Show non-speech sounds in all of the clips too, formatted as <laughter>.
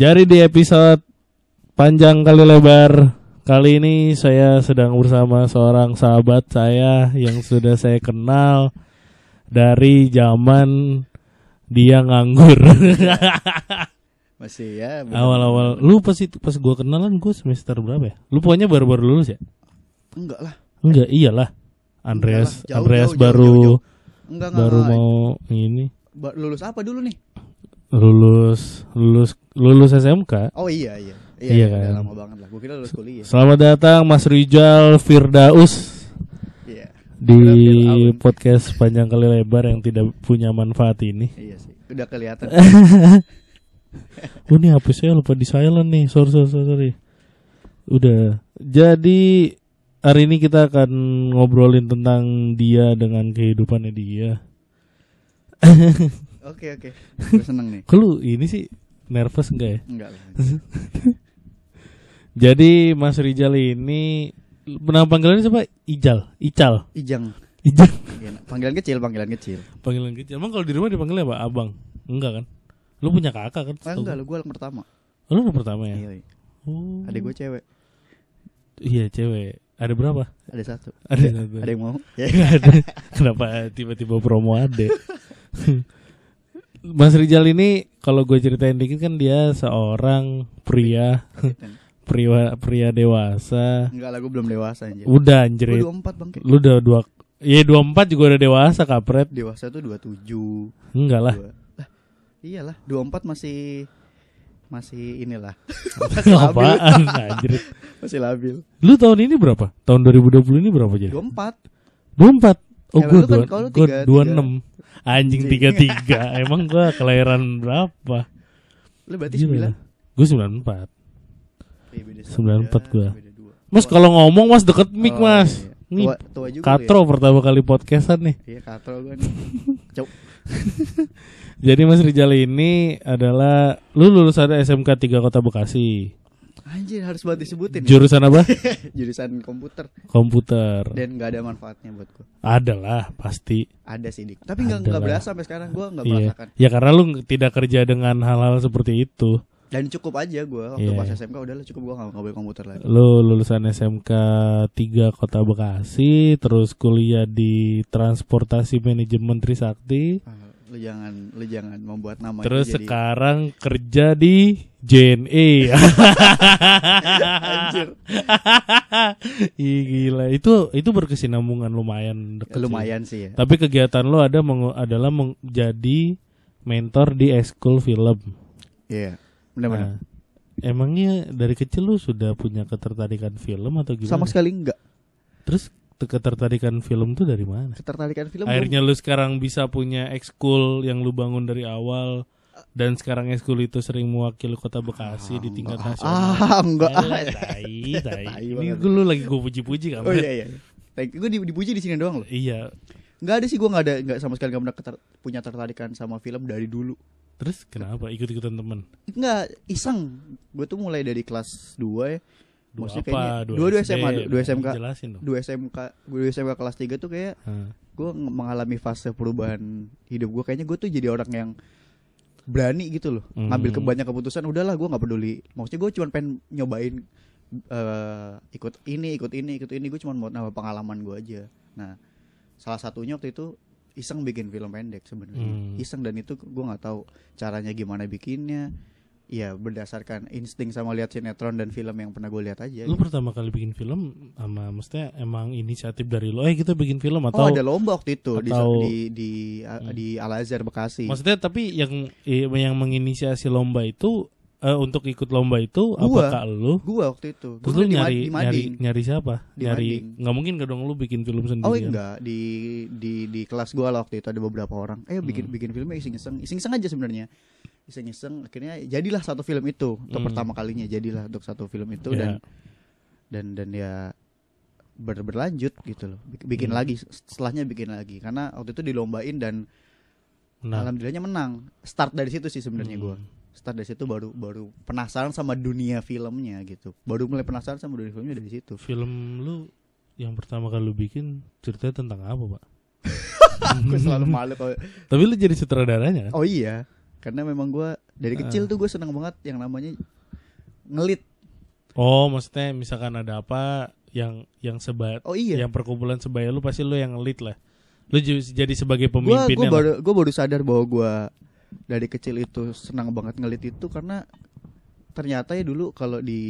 Jadi di episode panjang kali lebar kali ini saya sedang bersama seorang sahabat saya yang sudah saya kenal dari zaman dia nganggur. <laughs> Masih ya. Awal-awal lu pas itu pas gua kenalan gua semester berapa ya? Lu pokoknya baru-baru lulus ya? Enggak lah. Enggak, iyalah. Andreas Enggak lah, jauh, Andreas jauh, baru jauh, jauh. Enggak enggak. baru enggak. mau ini Ba- lulus apa dulu nih? lulus lulus lulus SMK. Oh iya iya. Iya Iya, kan? udah lama banget lah. Gue kira lulus kuliah. Selamat datang Mas Rijal Firdaus Iya. di podcast panjang kali lebar yang tidak punya manfaat ini. Iya sih. Udah kelihatan. <laughs> Oh ini HP saya lupa di silent nih. Sorry sorry sorry. Udah. Jadi hari ini kita akan ngobrolin tentang dia dengan kehidupannya dia. <laughs> Oke oke. Gue seneng nih. Lu ini sih nervous enggak ya? Enggak. <laughs> Jadi Mas Rijal ini nama panggilannya siapa? Ijal, Ical, Ijang. Ijal. Iya, panggilan kecil, panggilan kecil. Panggilan kecil. Emang kalau di rumah dipanggilnya apa? Abang? Enggak kan? Lu punya kakak kan? Ah, enggak, gua. lu gue yang pertama. Oh, lu yang pertama ya? Iya, iya. Oh. Adik gue cewek. Iya cewek. Ada berapa? Ada satu. Ada satu. Ada yang mau? <laughs> Ya. Ada. Kenapa tiba-tiba promo ade? <laughs> Mas Rizal ini kalau gue ceritain dikit kan dia seorang pria <laughs> pria pria dewasa. Enggak lah, gue belum dewasa anjir. Udah anjir. Gue 24 bang. Lu udah dua Iya 24 juga udah dewasa kapret. Dewasa tuh 27. Enggak lah. Dua, lah. Iyalah, 24 masih masih inilah. <laughs> masih labil. Apaan, anjir. <laughs> masih labil. Lu tahun ini berapa? Tahun 2020 ini berapa jadi? 24. 24. Oh, ya, gue kan, 26. Anjing tiga tiga. Emang gua kelahiran berapa? Lu berarti iya, sembilan? Gue sembilan empat. Iya, sembilan empat gue. Mas kalau ngomong mas deket mic oh, mas. Iya. Nih, tua, tua juga Katro ya? pertama kali podcastan nih. Iya Katro gue nih. <laughs> Jadi Mas Rijal ini adalah lu lulusan SMK 3 Kota Bekasi. Anjir, harus banget disebutin. ya. Jurusan apa? <laughs> Jurusan komputer Komputer dan nggak ada manfaatnya buat gue. Ada lah pasti Ada sih, Dik. Tapi nggak nggak berasa sampai sekarang gue nggak Iya merasakan. Ya karena lu tidak kerja dengan hal-hal seperti itu Dan cukup aja gue waktu Iya. pas SMK udahlah cukup gue nggak nggak boleh komputer lagi. Lu lulusan SMK 3 Kota Bekasi Terus kuliah di Transportasi Manajemen Trisakti Ah, lu jangan lu jangan membuat nama Terus jadi sekarang kerja di JNE Anjir. <laughs> Ih, gila itu itu berkesinambungan lumayan dekat sih. lumayan sih ya. Tapi kegiatan lo ada mengu- adalah menjadi mentor di ekskul film. Iya. Benar-benar. Nah, emangnya dari kecil lu sudah punya ketertarikan film atau gimana? Sama sekali enggak. Terus te- ketertarikan film tuh dari mana? Ketertarikan film Akhirnya lu sekarang bisa punya ekskul yang lu bangun dari awal dan sekarang ekskul itu sering mewakili kota Bekasi di tingkat nasional. Ah, enggak. Alah, tai, tai. <laughs> Ini gue lu lagi gue puji-puji kan? Oh iya iya. Gue dipuji di sini doang loh. Iya. Enggak ada sih gue enggak ada enggak sama sekali enggak pernah keter- punya tertarikan sama film dari dulu. Terus kenapa ikut-ikutan temen? Enggak, iseng. Gue tuh mulai dari kelas 2 ya. Dua Maksudnya apa? kayaknya Dua, dua, dua SD? SMA, dua, SMK. Dua SMK, dua SMK kelas 3 tuh kayak Hah. gue mengalami fase perubahan hidup gue kayaknya gue tuh jadi orang yang berani gitu loh Hmm. ngambil ke banyak keputusan udahlah gue nggak peduli maksudnya gue cuma pengen nyobain eh, ikut ini ikut ini ikut ini gue cuma mau nambah pengalaman gue aja nah salah satunya waktu itu iseng bikin film pendek sebenarnya Hmm. iseng dan itu gue nggak tahu caranya gimana bikinnya ya berdasarkan insting sama lihat sinetron dan film yang pernah gue lihat aja Lu gitu. pertama kali bikin film sama maksudnya emang inisiatif dari lo, eh kita bikin film atau oh ada lomba waktu itu di atau- di di, Hmm. di Al Azhar Bekasi Maksudnya tapi yang eh, yang menginisiasi lomba itu eh, untuk ikut lomba itu Gua. apakah lu? Gua waktu itu. Terus Gua lu di, nyari di nyari nyari siapa? Di nyari nggak mungkin gak dong lu bikin film sendiri. Oh enggak di di di kelas gua lah waktu itu ada beberapa orang. Eh bikin Hmm. bikin filmnya iseng-iseng, iseng-iseng aja sebenarnya. Iseng-iseng akhirnya jadilah satu film itu untuk Hmm. pertama kalinya jadilah untuk satu film itu Ya. dan dan dan ya ber, berlanjut gitu loh. Bik- Bikin Hmm. lagi setelahnya bikin lagi karena waktu itu dilombain dan Nah, alhamdulillahnya menang. Start dari situ sih sebenarnya hmm. gua. Start dari situ baru baru penasaran sama dunia filmnya gitu. Baru mulai penasaran sama dunia filmnya dari situ. film lu yang pertama kali lu bikin ceritanya tentang apa, Pak? <laughs> Gue selalu malu kalau Tapi lu jadi sutradaranya kan? Oh iya. karena memang gue dari Ah. kecil tuh gue seneng banget yang namanya ngelit Oh, maksudnya misalkan ada apa yang yang sebaya oh iya yang perkumpulan sebaya lu pasti lu yang lead lah. Lu jadi sebagai gue pemimpinnya. lah. baru gue baru sadar bahwa gue dari kecil itu senang banget ngelit itu karena ternyata ya dulu kalau di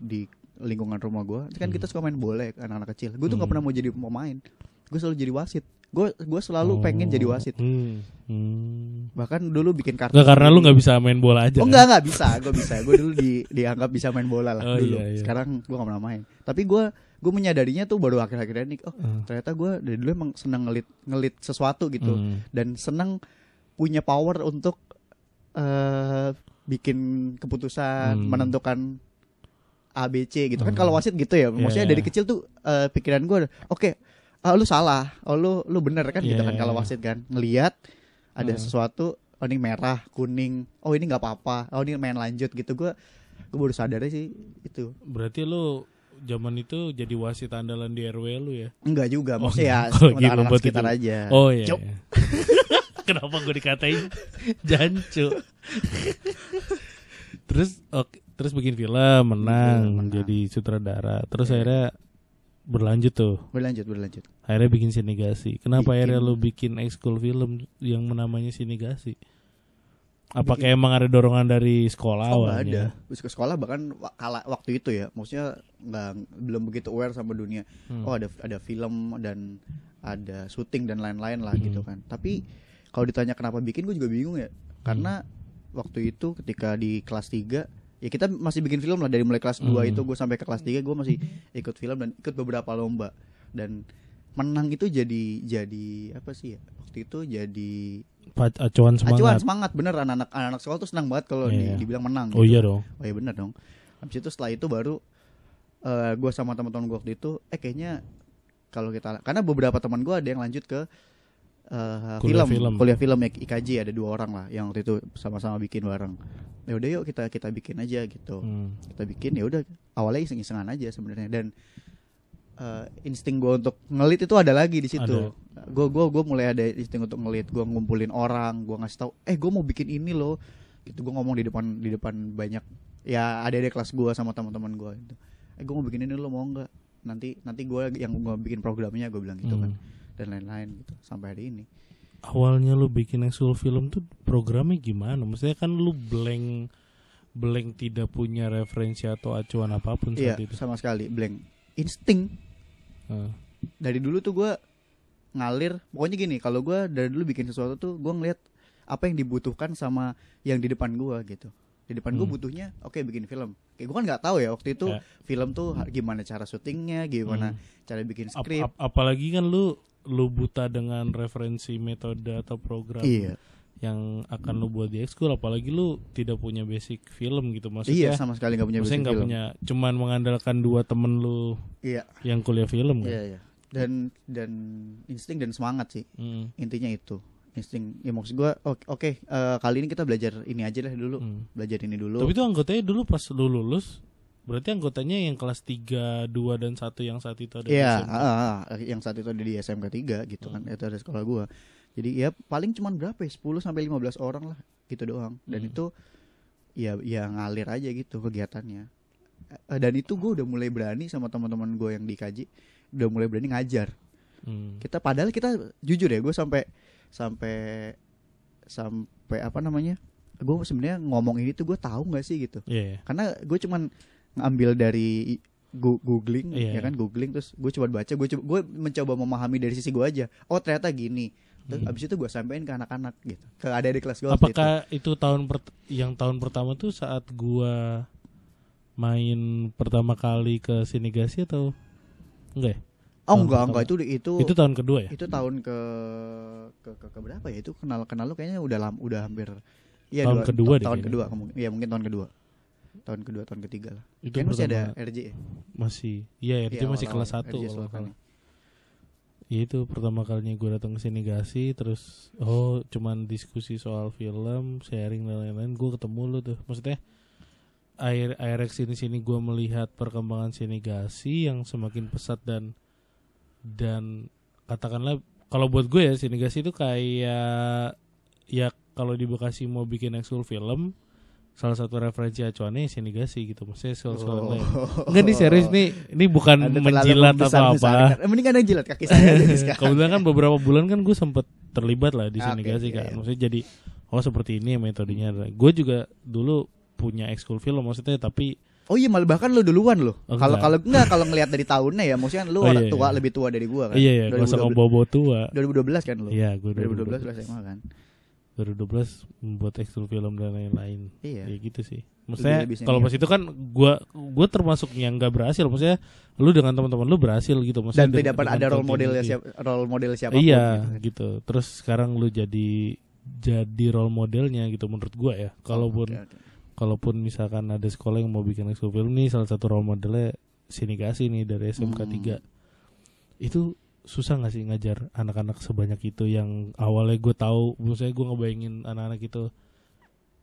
di lingkungan rumah gue kan Hmm. kita suka main bola ya anak-anak kecil gue tuh nggak Hmm. pernah mau jadi pemain gue selalu jadi wasit gue gue selalu Oh, pengen jadi wasit Hmm. Hmm. bahkan dulu bikin kartu Nggak, karena lu nggak bisa main bola aja. oh enggak enggak bisa gue bisa gue dulu di dianggap bisa main bola lah Oh, dulu iya, iya. sekarang gue gak pernah main tapi gue gue menyadarinya tuh baru akhir-akhir ini oh Hmm. ternyata gue dari dulu emang senang ngelit ngelit sesuatu gitu Hmm. dan senang punya power untuk eh bikin keputusan Hmm. menentukan ABC gitu kan Hmm. kalau wasit gitu ya maksudnya Iya, dari iya. kecil tuh eh, pikiran gue oke ah, lu salah oh lu lu bener kan gitu Iya, kan iya, kalau iya. wasit kan ngelihat ada Hmm. sesuatu oh ini merah kuning oh ini nggak apa-apa oh ini main lanjut gitu gue gue baru sadar sih itu Berarti lu zaman itu jadi wasit andalan di RW lu ya? enggak juga Oh, maksudnya ya kalau gitu buat sekitar aja Oh iya. Cuk. iya. <laughs> Kenapa gue dikatain jancu? terus oke, terus bikin film, menang, Film, menang. jadi sutradara. Terus Iya. akhirnya berlanjut tuh. berlanjut berlanjut Akhirnya bikin sinigasi. Kenapa Bikin. akhirnya lu bikin ekskul film yang namanya sinigasi? Apakah emang ada dorongan dari sekolah Oh nggak ada. awalnya? Terus ke sekolah bahkan kala waktu itu ya, maksudnya nggak belum begitu aware sama dunia. Hmm. Oh ada ada film dan ada syuting dan lain-lain lah Hmm. gitu kan. Tapi kalau ditanya kenapa bikin, gue juga bingung ya. Karena waktu itu ketika di kelas 3 ya kita masih bikin film lah dari mulai kelas 2 Hmm. itu gue sampai ke kelas 3 gue masih ikut film dan ikut beberapa lomba dan menang itu jadi jadi apa sih ya waktu itu jadi acuan semangat. acuan semangat bener anak-anak anak sekolah tuh senang banget kalau di- Iya. dibilang menang Oh gitu. iya dong. Oh iya benar dong. Habis itu setelah itu baru eh gue sama teman-teman gue waktu itu eh kayaknya kalau kita karena beberapa teman gue ada yang lanjut ke eh, Kuliah film, film. kuliah film ya IKJ ada dua orang lah yang waktu itu sama-sama bikin bareng. Ya udah yuk kita kita bikin aja gitu. Hmm. Kita bikin ya udah awalnya iseng-isengan aja sebenarnya dan eh, insting gue untuk ngelit itu ada lagi di situ. Gue gue gue mulai ada insting untuk ngelit. Gue ngumpulin orang, gue ngasih tahu, eh gue mau bikin ini loh. Gitu gue ngomong di depan di depan banyak ya ada di kelas gue sama teman-teman gue gitu. Eh gue mau bikin ini lo mau nggak? Nanti nanti gue yang gue bikin programnya gue bilang gitu kan Hmm. Dan lain-lain gitu sampai hari ini. awalnya lu bikin ekskul film tuh programnya gimana? Maksudnya kan lu blank blank tidak punya referensi atau acuan apa pun Iya saat itu. sama sekali blank insting Heeh. dari dulu tuh gue ngalir pokoknya gini kalau gue dari dulu bikin sesuatu tuh gue ngeliat apa yang dibutuhkan sama yang di depan gue gitu di depan gue Hmm. butuhnya oke bikin film kayak gue kan nggak tahu ya waktu itu Ya. film tuh gimana cara syutingnya gimana Hmm. cara bikin Ap- skrip ap- apalagi kan lu lu buta dengan referensi metode atau program iya. yang akan lu buat di ekskul apalagi lu tidak punya basic film gitu iya maksudnya sama sekali nggak punya maksudnya basic nggak film. punya cuman mengandalkan dua temen lu iya. yang kuliah film kan iya iya. Dan dan insting dan semangat sih. Hmm, intinya itu. Insting. Ya maksud gue oke eh, kali ini kita belajar ini aja lah dulu. Hmm. belajar ini dulu. Tapi itu anggotanya dulu pas lu lulus berarti anggotanya yang kelas 3, 2 dan 1 yang saat itu ada di Iya, SMK. ah, ah, yang saat itu ada di SMK 3 gitu kan. Hmm. Itu ada sekolah gua. Jadi ya paling cuman berapa ya? 10 sampai 15 orang lah gitu doang. Dan Hmm. itu ya ya ngalir aja gitu kegiatannya. Eh, Dan itu gua udah mulai berani sama teman-teman gua yang dikaji udah mulai berani ngajar. Hmm. Kita padahal kita jujur ya, gue sampai sampai sampai apa namanya? Gue sebenarnya ngomong ini tuh gue tahu nggak sih gitu. Iya, iya. Karena gue cuman ngambil dari googling Iya, ya kan googling terus gue coba baca gue coba gue mencoba memahami dari sisi gue aja. Oh ternyata gini. Terus Hmm. abis itu gue sampein ke anak-anak gitu. Ke ada di kelas gue Apakah itu. tahun pert- yang tahun pertama tuh saat gua main pertama kali ke Sinigasi atau enggak ya? oh tahun enggak pertama? enggak itu itu Itu tahun kedua ya? itu tahun ke ke, ke, ke berapa ya? Itu kenal kenal lu kayaknya udah lam udah hampir Iya, Tahun dua- kedua ta- deh tahun kedua iya mungkin tahun kedua tahun kedua tahun ketiga lah Itu kan masih ada RJ ya masih. Iya, RJ Iya, masih awal-awal. kelas 1 RJ kalau. Ya itu pertama kalinya gue datang ke Sinigasi terus oh cuman diskusi soal film, sharing dan lain-lain. Gue ketemu lu tuh. Maksudnya air air sini sini gue melihat perkembangan Sinigasi yang semakin pesat dan dan katakanlah kalau buat gue ya Sinigasi itu kayak ya kalau di Bekasi mau bikin ekskul film salah satu referensi acuannya Senigasi gitu maksudnya soal soal lain enggak nih serius nih ini bukan Oh. Terlalu menjilat atau apa Eh, Mending anda jilat kaki saya kebetulan kan beberapa bulan kan gue sempet terlibat lah di Senigasi iya, kan iya. maksudnya jadi oh seperti ini metodenya gue juga dulu punya ekskul film maksudnya tapi Oh iya malah bahkan lu duluan. Oh, Kalau kalau enggak kalau ngelihat dari tahunnya ya, maksudnya lu Oh, orang iya, tua iya. lebih tua dari gua kan. iya ya gak usah 2012 ngomong tua 2012 kan lu. iya gue 2012 lu SMA kan. 2012 membuat ekskul film dan lain-lain. Iya. ya gitu sih. Maksudnya kalau pas senior. itu kan gua gua termasuk yang nggak berhasil. Maksudnya lu dengan teman-teman lu berhasil gitu. Maksudnya Dan dengan- tidak pernah ada role modelnya continuity. siapa role model siapa iya gitu. terus sekarang lu jadi jadi role modelnya gitu menurut gua ya. Kalaupun kalaupun misalkan ada sekolah yang mau bikin ekskul film nih salah satu role modelnya Sinikasi nih dari SMK Hmm. 3 itu susah gak sih ngajar anak-anak sebanyak itu yang awalnya gue tahu maksudnya gue ngebayangin anak-anak itu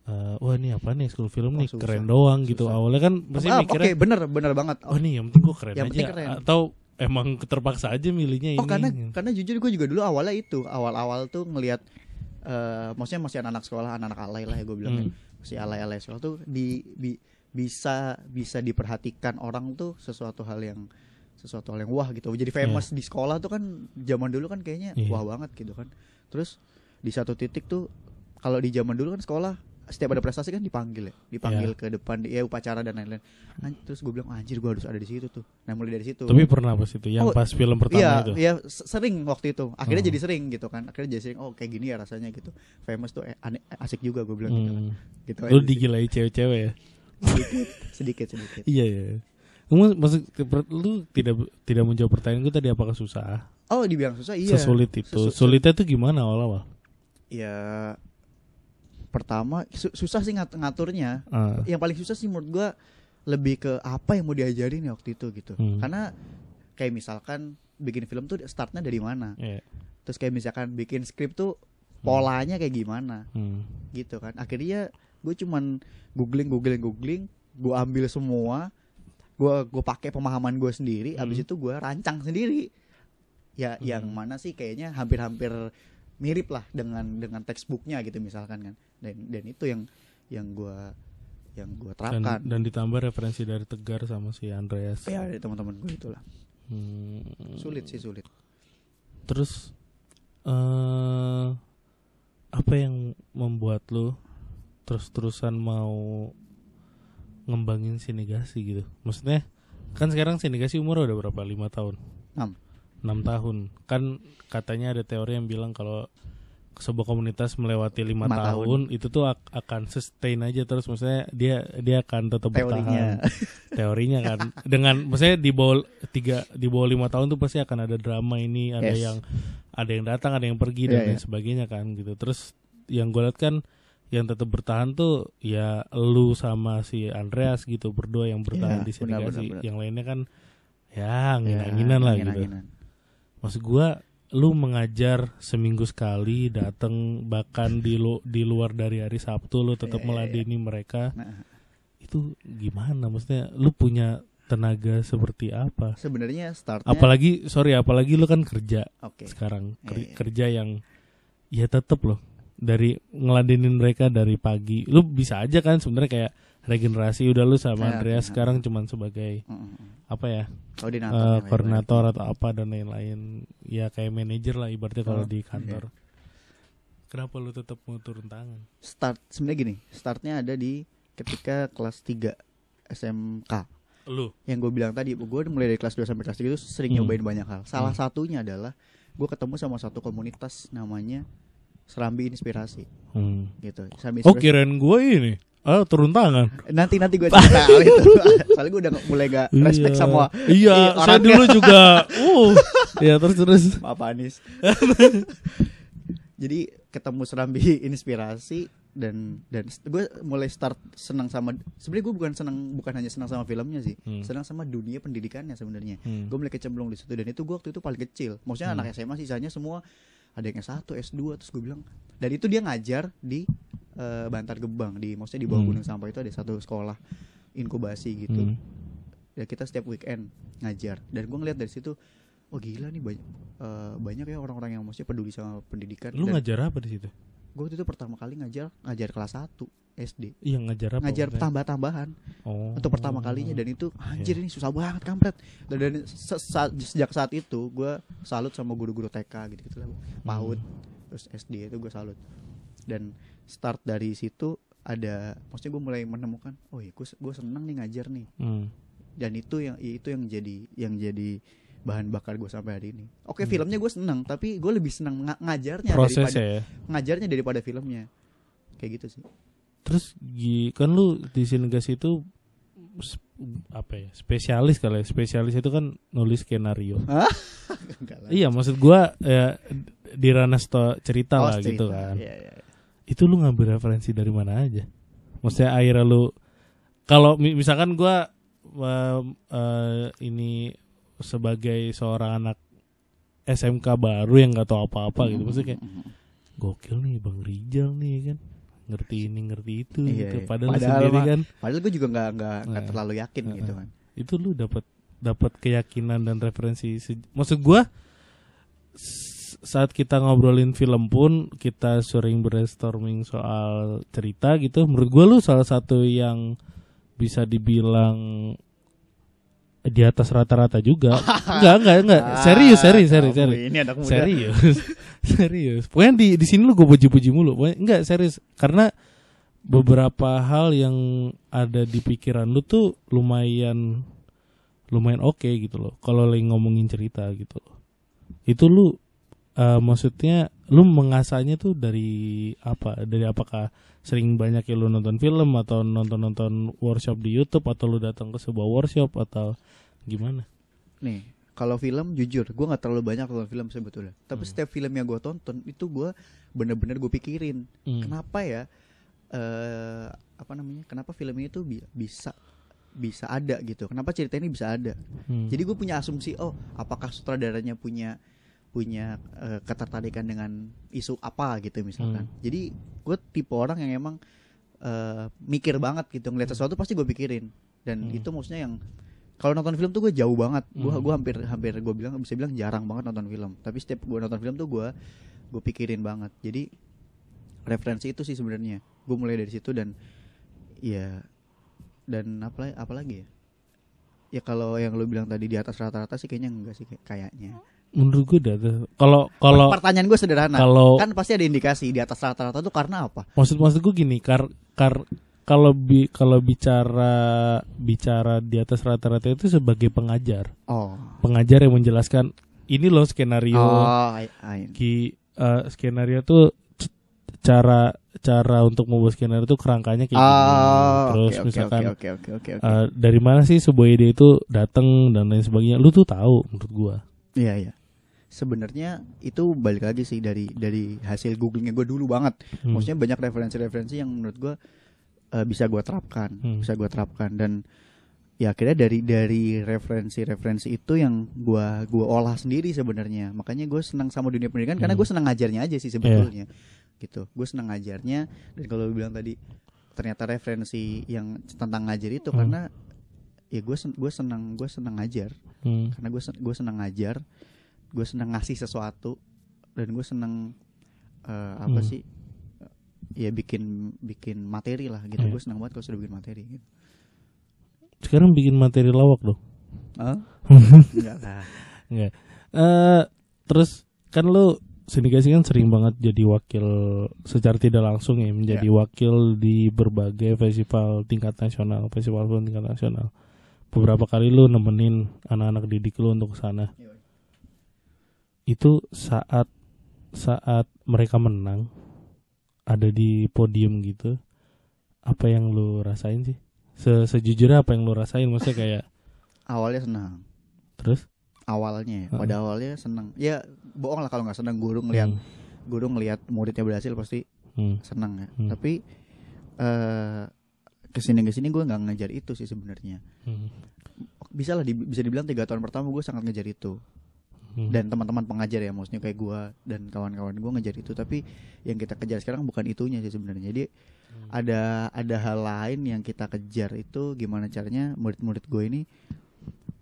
eh, wah ini apa nih school film Wah, nih susah. keren doang gitu Susah. awalnya kan pasti Ah, mikirnya Oke, bener bener banget. oh nih yang penting gue keren Yang aja keren. atau emang terpaksa aja milihnya ini Oh karena karena jujur gue juga dulu awalnya itu awal-awal tuh ngelihat eh maksudnya masih anak-anak sekolah anak-anak alay lah ya gue bilang Hmm. masih alay-alay sekolah tuh di, bi- bisa bisa diperhatikan orang tuh sesuatu hal yang sesuatu hal yang wah gitu jadi famous di sekolah tuh kan zaman dulu kan kayaknya Iya. wah banget gitu kan terus di satu titik tuh kalau di zaman dulu kan sekolah setiap ada prestasi kan dipanggil ya dipanggil Iya. ke depan ya upacara dan lain-lain terus gue bilang anjir gue harus ada di situ tuh nah mulai dari situ tapi pernah pas itu yang Oh, pas film pertama iya, itu iya sering waktu itu. Akhirnya Oh. jadi sering gitu kan. Akhirnya jadi sering. Oh kayak gini ya rasanya gitu. Famous tuh eh, aneh, asik juga gue bilang gitu. Hmm. Gitu lu aja sih. digilai cewek-cewek ya sedikit, sedikit, sedikit. iya iya Kamu maksud lu tidak tidak menjawab pertanyaan gue tadi apakah susah? Oh dibilang susah iya. Sesulit itu. Sesu- Sulitnya tuh gimana awal-awal? Ya pertama su- susah sih ngat- ngaturnya. Ah, Yang paling susah sih menurut gua lebih ke apa yang mau diajarin ya waktu itu gitu. Hmm. Karena kayak misalkan bikin film tuh startnya dari mana. iya. Terus kayak misalkan bikin skrip tuh polanya kayak gimana. Hmm. gitu kan akhirnya gue cuman googling googling googling gue ambil semua gue gue pakai pemahaman gue sendiri Hmm. abis itu gue rancang sendiri ya yang mana sih kayaknya hampir-hampir mirip lah dengan dengan textbooknya gitu misalkan kan dan dan itu yang yang gue yang gue Dan, terapkan dan ditambah referensi dari Tegar sama si Andreas. ya dari teman-teman gue itulah Hmm. sulit sih sulit Terus eh apa yang membuat lu terus-terusan mau ngembangin sinegasi gitu? Maksudnya kan sekarang sinegasi umur udah berapa? lima tahun. Enam. 6 tahun. Kan katanya ada teori yang bilang kalau sebuah komunitas melewati lima Lima tahun, itu tuh ak- akan sustain aja terus maksudnya dia dia akan tetap bertahan teorinya <laughs> teorinya kan dengan maksudnya di bawah tiga di bawah lima tahun tuh pasti akan ada drama ini ada Yes. yang ada yang datang ada yang pergi dan Iya, lain iya. sebagainya kan gitu terus yang gue lihat kan yang tetap bertahan tuh ya lu sama si Andreas gitu berdua yang bertahan Iya, di benar, Senegasi benar, benar. yang lainnya kan ya Ya, angin-anginan lah gitu. maksud gue lu mengajar seminggu sekali datang bahkan di lu di luar dari hari Sabtu lu tetap Iya, iya, iya. meladeni mereka. Nah, itu gimana? Maksudnya lu punya tenaga seperti apa? Sebenarnya startnya apalagi sorry apalagi lu kan kerja oke. sekarang. Ker- Iya, iya. kerja yang ya tetep loh dari ngeladenin mereka dari pagi lu bisa aja kan sebenarnya kayak regenerasi udah lu sama Ya, Andreas oke. sekarang cuman sebagai Mm, mm, mm. apa ya koordinator eh, yang lain-lain. koordinator atau apa dan lain-lain ya kayak manajer lah ibaratnya kalau Oh, di kantor kenapa lu tetap mau turun tangan start sebenarnya gini startnya ada di ketika kelas 3 SMK lu yang gue bilang tadi gue mulai dari kelas 2 sampai kelas 3 itu sering Hmm. nyobain banyak hal salah Hmm. satunya adalah gue ketemu sama satu komunitas namanya Serambi Inspirasi hmm. gitu Serambi oh Inspirasi kirain gue ini ah turun tangan nanti nanti gue <laughs> cerita itu <laughs> soalnya gue udah mulai gak respect Iya. sama iya Iya, saya orangnya. dulu juga <laughs> uh ya terus terus Maaf Anis jadi ketemu Serambi Inspirasi dan dan gue mulai start senang sama sebenarnya gue bukan senang bukan hanya senang sama filmnya sih Hmm. senang sama dunia pendidikannya sebenarnya Hmm. gue mulai kecemplung di situ dan itu gue waktu itu paling kecil maksudnya Hmm. anak SMA sisanya semua ada yang S1 S2 terus gue bilang dan itu dia ngajar di eh, Bantar Gebang di maksudnya di bawah Hmm. Gunung Sampah itu ada satu sekolah inkubasi gitu Hmm. ya kita setiap weekend ngajar dan gue ngeliat dari situ oh gila nih banyak eh, banyak ya orang-orang yang maksudnya peduli sama pendidikan lu dan ngajar apa di situ gue waktu itu pertama kali ngajar ngajar kelas 1 SD Iya ngajar apa? ngajar tambah-tambahan Oh. untuk pertama kalinya dan itu anjir ini susah banget kampret. Dan, dan se- saat- sejak saat itu gue salut sama guru-guru TK gitu gitu lah PAUD terus SD itu gue salut. Dan start dari situ ada maksudnya gue mulai menemukan oh iya gue gue seneng nih ngajar nih. Hmm. dan itu yang itu yang jadi yang jadi bahan bakar gue sampai hari ini oke Hmm. filmnya gue seneng tapi gue lebih seneng nga- ngajarnya Prosesnya daripada ya. ngajarnya daripada filmnya kayak gitu sih Terus kan lu di Sinegas itu apa ya? Spesialis kali ya. Spesialis itu kan nulis skenario. <laughs> Iya, maksud gua ya di ranah cerita Oh, lah gitu cerita. kan. Iya, iya, iya. Itu lu ngambil referensi dari mana aja? Maksudnya akhirnya lu kalau mi- misalkan gua em, eh, ini sebagai seorang anak SMK baru yang nggak tahu apa-apa gitu, maksudnya kayak Mhm. gokil nih Bang Rijal nih kan ngerti ini ngerti itu Iya, gitu. iya. Padahal, Padahal sendiri kan Padahal gue juga nggak nggak Nah. terlalu yakin Nah, gitu nah. kan. itu lu dapat dapat keyakinan dan referensi maksud gua s- saat kita ngobrolin film pun kita sering brainstorming soal cerita gitu menurut gua lu salah satu yang bisa dibilang di atas rata-rata juga. <laughs> Enggak enggak enggak. Serius serius serius Ah, kamu serius. Ini anak muda. serius. <laughs> Serius. Pokoknya di di sini lu gue puji-puji mulu. Pokoknya enggak serius. Karena beberapa hal yang ada di pikiran lu tuh lumayan lumayan oke gitu loh. Kalau lagi ngomongin cerita gitu loh. Itu lu eh, maksudnya lu mengasahnya tuh dari apa dari apakah sering banyak ya lu nonton film atau nonton nonton workshop di YouTube atau lu datang ke sebuah workshop atau gimana Nih, kalau film jujur gue nggak terlalu banyak nonton film sebetulnya. Tapi Hmm. setiap film yang gue tonton itu gue bener-bener gue pikirin Hmm. kenapa ya eh apa namanya? Kenapa film ini tuh bi- bisa bisa ada gitu? Kenapa cerita ini bisa ada? Hmm. Jadi gue punya asumsi, oh apakah sutradaranya punya punya eh, ketertarikan dengan isu apa gitu misalkan. Hmm. Jadi gue tipe orang yang emang eh, mikir banget gitu ngeliat sesuatu pasti gue pikirin dan Hmm. itu maksudnya yang kalau nonton film tuh gue jauh banget. Gue Hmm. gua hampir hampir gue bilang bisa bilang jarang banget nonton film. Tapi setiap gue nonton film tuh gue gue pikirin banget. Jadi referensi itu sih sebenarnya. Gue mulai dari situ dan ya dan apa apa lagi ya? Ya kalau yang lu bilang tadi di atas rata-rata sih kayaknya enggak sih kayak- kayaknya. Menurut gue dah tuh. kalau kalau Pertanyaan gue sederhana. kalau Kan pasti ada indikasi di atas rata-rata tuh karena apa? maksud maksud gue gini kar kar kalau bi kalau bicara bicara di atas rata-rata itu sebagai pengajar Oh. pengajar yang menjelaskan ini loh skenario Oh, I- I- ki eh, skenario tuh cara cara untuk membuat skenario itu kerangkanya kayak gini Oh, terus oke, oke, misalkan oke oke oke oke. eh, dari mana sih sebuah ide itu datang dan lain sebagainya lu tuh tahu menurut gua Iya iya. Sebenarnya itu balik lagi sih dari dari hasil googlingnya gue dulu banget. Hmm. Maksudnya banyak referensi-referensi yang menurut gue eh, bisa gue terapkan, Hmm. bisa gue terapkan dan ya akhirnya dari dari referensi-referensi itu yang gua gua olah sendiri sebenarnya. Makanya gue senang sama dunia pendidikan karena Hmm. gue senang ngajarnya aja sih sebetulnya. Gitu. Gue senang ngajarnya dan kalau bilang tadi ternyata referensi yang tentang ngajar itu Hmm. karena ya gue sen gue senang gue senang ngajar Hmm. karena gue gue senang ngajar gue senang ngasih sesuatu dan gue senang eh, apa Hmm. sih ya bikin bikin materi lah gitu Iya. gue senang banget kalau sudah bikin materi gitu. sekarang bikin materi lawak dong Hah? <laughs> enggak lah Enggak. Eh terus kan lu sindikasi kan sering banget jadi wakil secara tidak langsung ya menjadi wakil di berbagai festival tingkat nasional, festival film tingkat nasional. Beberapa kali lu nemenin anak-anak didik lu untuk sana. Iya. Itu saat saat mereka menang ada di podium gitu. Apa yang lu rasain sih? Se Sejujurnya apa yang lu rasain? Maksudnya kayak <laughs> awalnya senang terus awalnya ya, Heeh. pada awalnya senang ya bohong lah kalau nggak senang guru ngelihat Hmm, guru ngelihat muridnya berhasil pasti hmm, senang ya Hmm. tapi eh ke sini ke sini gue nggak ngejar itu sih sebenarnya hmm, bisa lah di- bisa dibilang tiga tahun pertama gue sangat ngejar itu hmm. dan teman-teman pengajar ya maksudnya kayak gua dan kawan-kawan gua ngejar itu tapi yang kita kejar sekarang bukan itunya sih sebenarnya jadi ada ada hal lain yang kita kejar itu gimana caranya murid-murid gue ini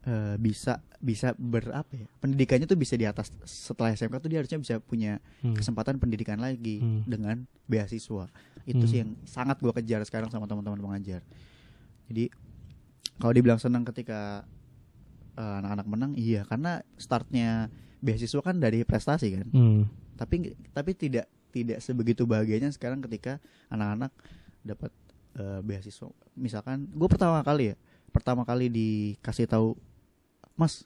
eh, bisa bisa berapa ya pendidikannya tuh bisa di atas setelah SMK tuh dia harusnya bisa punya Hmm. kesempatan pendidikan lagi Hmm. dengan beasiswa itu Hmm. sih yang sangat gua kejar sekarang sama teman-teman pengajar jadi kalau dibilang senang ketika eh, anak-anak menang iya karena startnya beasiswa kan dari prestasi kan. Hmm. tapi tapi tidak tidak sebegitu bahagianya sekarang ketika anak-anak dapat eh, beasiswa. Misalkan gue pertama kali ya pertama kali dikasih tahu mas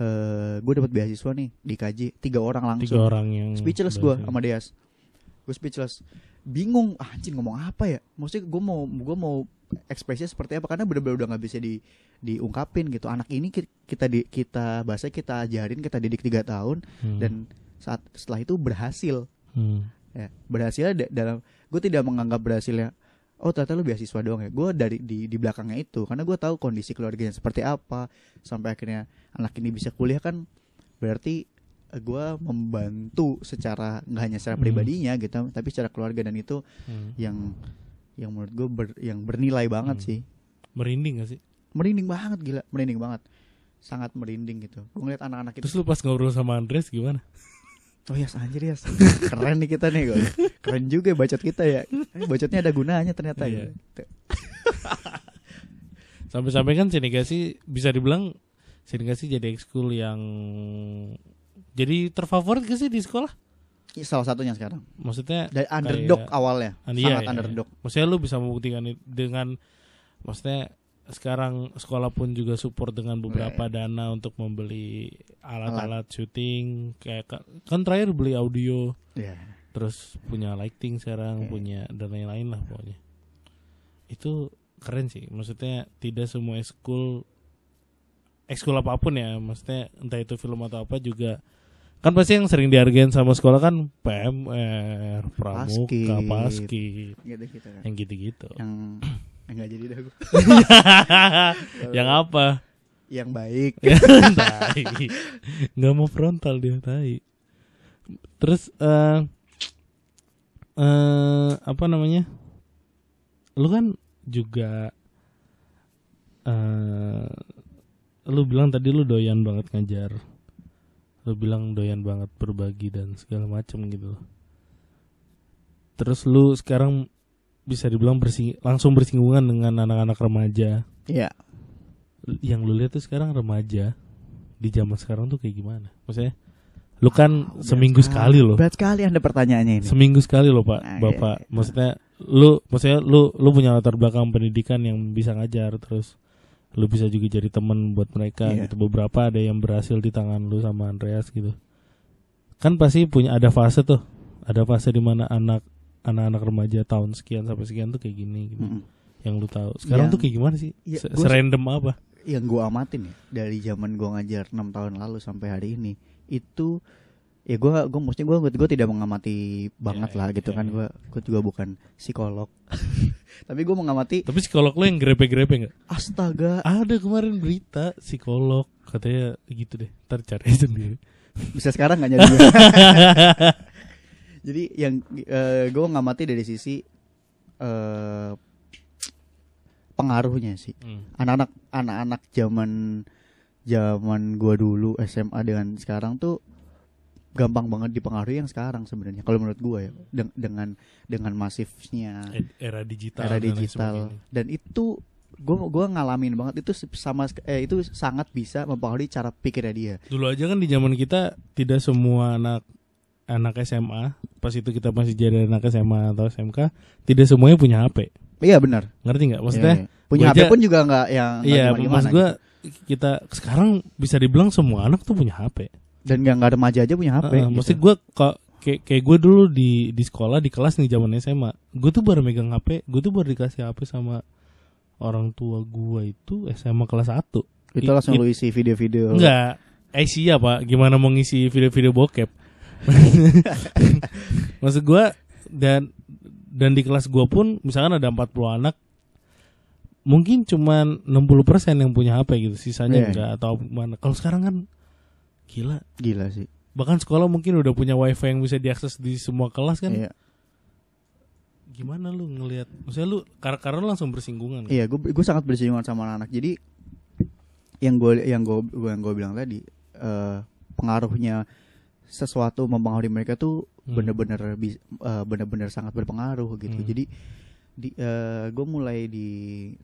eh gue dapat beasiswa nih di KJ tiga orang langsung. Tiga orang yang speechless gue sama Deas. Gue speechless. Bingung ah, anjing ngomong apa ya? Maksudnya gue mau gue mau ekspresinya seperti apa? Karena bener-bener udah nggak bisa di diungkapin gitu anak ini ki- kita di kita bahasa kita ajarin kita didik tiga tahun Hmm. dan saat setelah itu berhasil Hmm. ya berhasilnya da- dalam gue tidak menganggap berhasilnya oh ternyata lu beasiswa doang ya gue dari di di belakangnya itu karena gue tahu kondisi keluarganya seperti apa sampai akhirnya anak ini bisa kuliah kan berarti gue membantu secara nggak hanya secara Hmm. pribadinya gitu tapi secara keluarga dan itu Hmm. yang yang menurut gue yang bernilai banget Hmm. sih merinding gak sih merinding banget gila. Merinding banget. Sangat merinding gitu. Gue ngeliat anak-anak itu. Terus lu pas ngobrol sama Andres gimana? Oh yes anjir yes. Keren nih kita nih kok Keren juga bacot kita ya. Eh, Bacotnya ada gunanya ternyata Iya. ya <laughs> sampai-sampai kan Senegasi bisa dibilang Senegasi jadi ekskul yang jadi terfavorit gak sih di sekolah? Ini Salah satunya sekarang. Maksudnya Dari underdog Kayak- awalnya. Iya, Sangat iya, underdog. Maksudnya lu bisa membuktikan dengan maksudnya sekarang sekolah pun juga support dengan beberapa Iya, dana untuk membeli alat-alat syuting. Kayak ka- kan terakhir beli audio. Iya. Terus punya lighting sekarang Oke. punya dan lain-lain lah pokoknya. Itu keren sih. Maksudnya tidak semua ekskul ekskul apa pun ya. Maksudnya entah itu film atau apa juga kan pasti yang sering dihargain sama sekolah kan PMR, Pramuka, Paskib. Paskib, Gitu gitu kan. Yang gitu-gitu. Yang <clears throat> Enggak jadi dah gue <laughs> yang apa? Yang baik <laughs> tai. Nggak mau frontal dia tai. Terus eh eh apa namanya? Lu kan juga eh lu bilang tadi lu doyan banget ngajar. Lu bilang doyan banget berbagi dan segala macam gitu. Terus lu sekarang bisa dibilang bersing langsung bersinggungan dengan anak-anak remaja Iya yang lu lihat tuh sekarang remaja di zaman sekarang tuh kayak gimana? Maksudnya lu kan Berat seminggu sekali loh. Berat sekali anda pertanyaannya ini Seminggu sekali loh, Pak. Nah, Bapak. iya, iya. Maksudnya lu maksudnya lu lu punya latar belakang pendidikan yang bisa ngajar terus lu bisa juga jadi teman buat mereka Iya. gitu. Beberapa ada yang berhasil di tangan lu sama Andreas gitu. Kan pasti punya ada fase tuh. Ada fase di mana anak anak-anak remaja tahun sekian sampai sekian tuh kayak gini gitu. Mm-mm. Yang lu tahu. Sekarang Yang- tuh kayak gimana sih? Iya, gua- Serandom apa? yang gue amatin ya dari zaman gue ngajar 6 tahun lalu sampai hari ini itu ya gue gue maksudnya gue gue tidak mengamati banget Ya, lah ya, gitu ya, kan ya. gue gue juga bukan psikolog <laughs> tapi gue mengamati Tapi psikolog lu yang grepe-grepe nggak? astaga Ada kemarin berita psikolog katanya gitu deh. Ntar cari sendiri. bisa sekarang nggak nyari <laughs> jadi yang gue ngamati dari sisi eh pengaruhnya sih Hmm. anak-anak anak-anak zaman zaman gua dulu SMA dengan sekarang tuh gampang banget dipengaruhi yang sekarang sebenarnya kalau menurut gua ya Den- dengan dengan masifnya E- Era digital. era dan digital sebagainya. dan itu gua gua ngalamin banget itu sama eh, itu sangat bisa mempengaruhi cara pikirnya dia Dulu aja kan di zaman kita tidak semua anak anak SMA pas itu kita masih jadi anak SMA atau SMK tidak semuanya punya HP. iya benar Ngerti nggak? Maksudnya Iya, iya. punya HP aja- pun juga nggak yang iya, maksud gua gitu. kita sekarang bisa dibilang semua anak tuh punya HP. dan nggak nggak remaja aja punya HP Heeh, gitu. Maksud gua kok kayak kayak gue dulu di di sekolah di kelas nih zaman SMA, gue tuh baru megang HP, gue tuh baru dikasih HP sama orang tua gua itu SMA kelas 1 itu langsung i- lu isi video-video Enggak, eh pak, gimana mau ngisi video-video bokep? <laughs> Maksud gua dan dan di kelas gua pun misalkan ada 40 anak mungkin cuman 60% yang punya HP gitu, sisanya Iya. enggak atau mana. Kalau sekarang kan gila. gila sih Bahkan sekolah mungkin udah punya wifi yang bisa diakses di semua kelas kan. iya Gimana lu ngelihat? Maksudnya lu karena karena lu langsung bersinggungan. kan? Iya, gue gue sangat bersinggungan sama anak-anak. Jadi yang gue yang gue yang gue bilang tadi eh, pengaruhnya sesuatu mempengaruhi mereka tuh Hmm. bener-bener bis- eh, bener-bener sangat berpengaruh gitu Hmm. jadi di gue mulai di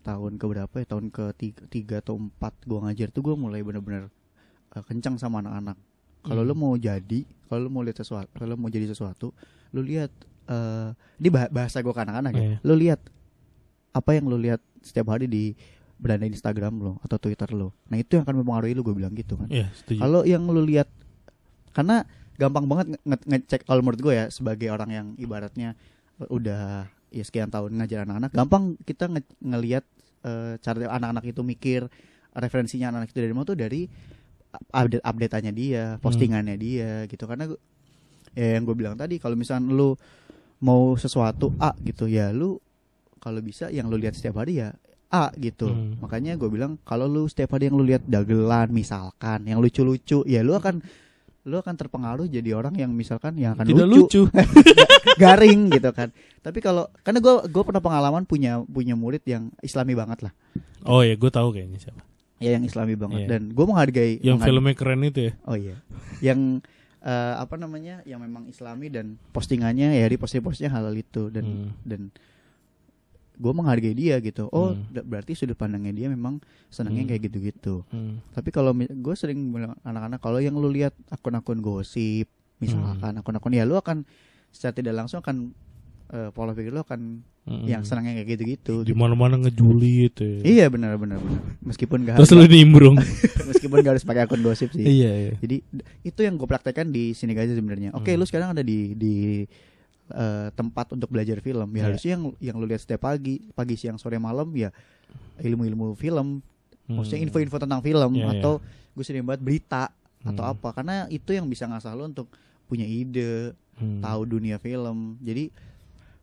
tahun ke berapa ya tahun ke tiga, tiga atau empat gue ngajar tuh gue mulai bener-bener eh, kencang sama anak-anak kalau Hmm. lu mau jadi kalau lu mau lihat sesuatu kalau lu mau jadi sesuatu lu lihat eh ini bah- bahasa gue ke anak-anak ya Iya. lu lihat apa yang lu lihat setiap hari di beranda Instagram lo atau Twitter lo nah itu yang akan mempengaruhi lu gue bilang gitu kan Iya, setuju. kalau yang lu lihat karena gampang banget nge- nge- ngecek kalau menurut gue ya sebagai orang yang ibaratnya udah ya sekian tahun ngajar anak-anak gampang kita nge- ngelihat eh, cara anak-anak itu mikir referensinya anak-anak itu dari mana tuh dari update updateannya dia postingannya dia gitu. Karena gua- ya yang gue bilang tadi kalau misalnya lu mau sesuatu A gitu ya lu kalau bisa yang lu lihat setiap hari ya A gitu. Hmm. makanya gue bilang kalau lu setiap hari yang lu lihat dagelan misalkan yang lucu-lucu ya lu akan lu akan terpengaruh jadi orang yang misalkan yang akan Tidak lucu, lucu. <laughs> garing gitu kan tapi kalau karena gue gue pernah pengalaman punya punya murid yang islami banget lah oh ya, gue tahu kayaknya siapa. ya yang islami banget Iya. dan gue menghargai Yang menghargai- filmnya keren itu ya. oh iya yang eh, apa namanya yang memang islami dan postingannya ya di posting-postingnya halal itu dan Hmm. dan gue menghargai dia gitu oh Hmm. berarti sudut pandangnya dia memang senangnya Hmm. kayak gitu-gitu Hmm. tapi kalau gue sering bilang anak-anak kalau yang lu lihat akun-akun gosip misalkan Hmm. akun-akun ya lu akan secara tidak langsung akan eh, pola pikir lu akan Hmm. yang senangnya kayak gitu-gitu di mana-mana ngejuli itu. ya. iya benar benar benar meskipun gak Terus harus, lu nimbrung. <laughs> meskipun gak harus pakai akun gosip sih iya, iya. jadi itu yang gue praktekkan di sini aja sebenarnya oke Hmm. lu sekarang ada di di eh, tempat untuk belajar film ya Iya. harusnya yang yang lu lihat setiap pagi pagi siang sore malam ya ilmu-ilmu film maksudnya Hmm. info-info tentang film Iya, atau gue sering banget berita atau Hmm. apa karena itu yang bisa ngasah lo untuk punya ide Hmm. tahu dunia film jadi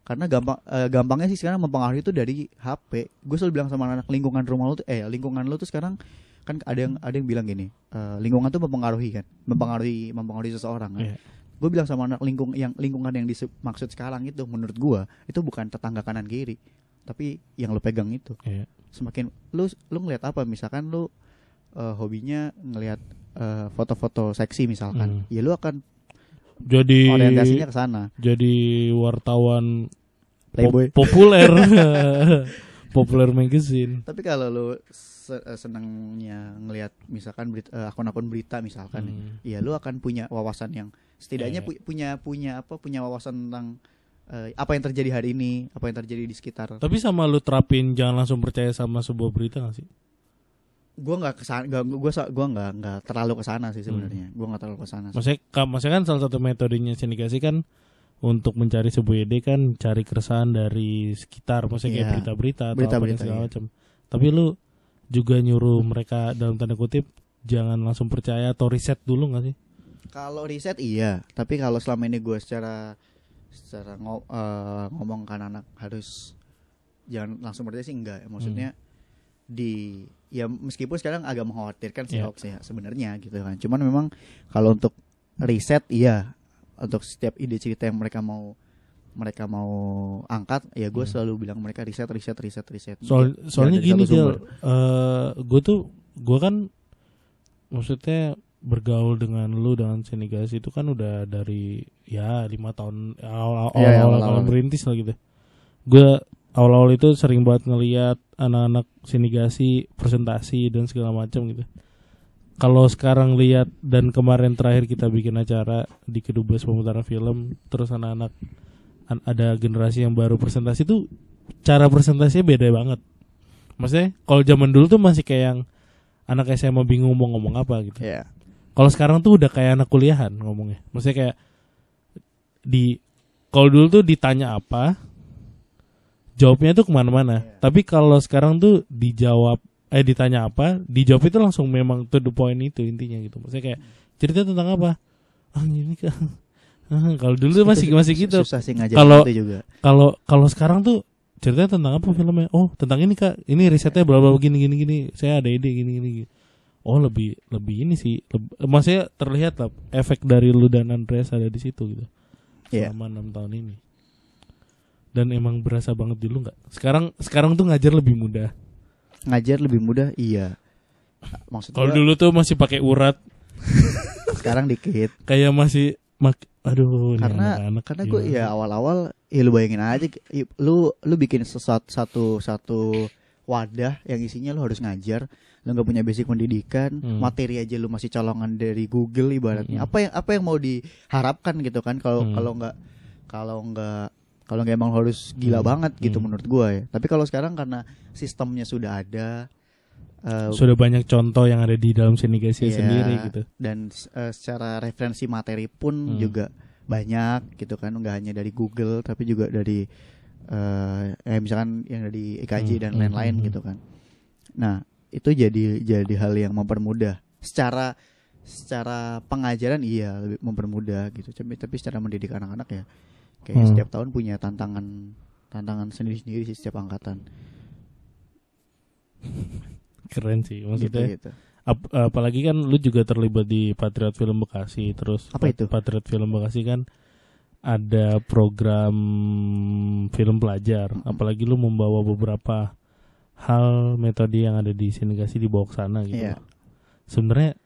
karena gampang eh, gampangnya sih sekarang mempengaruhi itu dari HP gue selalu bilang sama anak lingkungan rumah lo tuh eh lingkungan lo tuh sekarang kan ada yang ada yang bilang gini eh, lingkungan tuh mempengaruhi kan mempengaruhi mempengaruhi seseorang kan Iya. Gue bilang sama anak lingkung yang lingkungan yang dimaksud sekarang itu menurut gue itu bukan tetangga kanan kiri tapi yang lo pegang itu Iya. semakin lu lu ngelihat apa misalkan lu eh, hobinya ngelihat eh, foto-foto seksi misalkan Hmm. ya lu akan Jadi orientasinya ke sana jadi wartawan playboy pop- populer. <laughs> <laughs> populer magazine. tapi kalau lu eh, senangnya ngelihat misalkan berita, akun-akun berita misalkan Hmm. ya lu akan punya wawasan yang setidaknya Iya. pu- punya punya apa punya wawasan tentang eh, apa yang terjadi hari ini apa yang terjadi di sekitar Tapi sama lu terapin jangan langsung percaya sama sebuah berita gak sih? gua nggak ke sana gua sa- gua nggak nggak terlalu ke sana sih Hmm. sebenarnya gua nggak terlalu ke sana sih. Maksudnya, maksudnya kan salah satu metodenya sindikasi kan untuk mencari sebuah ide kan cari keresahan dari sekitar, maksudnya kayak Iya. berita-berita atau Berita-berita, apa dan segala iya. macam. Tapi lu juga nyuruh mereka dalam tanda kutip jangan langsung percaya atau riset dulu gak sih? Kalau riset iya, tapi kalau selama ini gue secara secara ngo- eh, ngomong kan anak harus jangan langsung percaya sih enggak. Maksudnya di ya meskipun sekarang agak mengkhawatirkan sih Iya. hoax ya sebenarnya gitu kan. Cuman memang kalau untuk riset iya untuk setiap ide cerita yang mereka mau mereka mau angkat ya gue Hmm. selalu bilang mereka riset riset riset riset Soal, soalnya gini Del, sumber. gue tuh gue kan maksudnya bergaul dengan lu dengan Senegasi itu kan udah dari ya lima tahun awal awal, Iya, iya, awal, awal-awal. merintis lah gitu. Gue awal-awal itu sering banget ngeliat anak-anak Senegasi presentasi dan segala macam gitu. Kalau sekarang lihat dan kemarin terakhir kita bikin acara di kedubes pemutaran film, terus anak-anak an- ada generasi yang baru presentasi tuh cara presentasinya beda banget. Maksudnya kalau zaman dulu tuh masih kayak yang anak SMA bingung mau ngomong apa gitu. Iya. Kalau sekarang tuh udah kayak anak kuliahan ngomongnya. Maksudnya kayak di kalau dulu tuh ditanya apa, jawabnya tuh ke mana-mana. Iya. Tapi kalau sekarang tuh dijawab, eh ditanya apa, dijawab itu langsung memang to the point itu intinya gitu. Maksudnya kayak cerita tentang apa? Ah ini kan. Kalau dulu tuh masih masih gitu. Susah sih ngajarin Kalau- itu juga. Kalau kalau sekarang tuh ceritanya tentang apa filmnya? Oh tentang ini kak. Ini risetnya bla bla gini gini gini. Saya ada ide gini gini. gini. Oh lebih lebih ini sih. Leb- maksudnya terlihat lah efek dari lu dan Andreas ada di situ gitu. Iya. Selama enam tahun ini. Dan emang berasa banget dulu nggak? Sekarang sekarang tuh ngajar lebih mudah. Ngajar lebih mudah iya. maksud Kalau dulu tuh masih pakai urat, <laughs> sekarang dikit kayak masih mak aduh karena anak-anak karena gue ya awal-awal ya lu bayangin aja lu lu bikin sesuatu satu satu wadah yang isinya lu harus ngajar lu nggak punya basic pendidikan Hmm. materi aja lu masih colongan dari Google ibaratnya Hmm. apa yang apa yang mau diharapkan gitu kan kalau Hmm. kalau nggak kalau nggak kalau nggak emang harus gila Hmm. banget gitu Hmm. menurut gue ya tapi kalau sekarang karena sistemnya sudah ada eh, sudah banyak contoh yang ada di dalam Senegasi Iya. sendiri gitu. dan eh, secara referensi materi pun Hmm. juga banyak gitu kan nggak hanya dari Google tapi juga dari eh eh, misalkan yang dari EKJ Hmm, dan hmm, lain-lain hmm, gitu kan nah itu jadi jadi hal yang mempermudah secara secara pengajaran iya lebih mempermudah gitu tapi tapi secara mendidik anak-anak ya kayak Hmm. setiap tahun punya tantangan tantangan sendiri-sendiri sih setiap angkatan <laughs> Keren sih gitu maksudnya. gitu Ap- apalagi kan lu juga terlibat di Patriot Film Bekasi terus Apa itu? Patriot Film Bekasi kan ada program film pelajar apalagi lu membawa beberapa hal metode yang ada di Senegasi dibawa ke sana gitu Iya. sebenarnya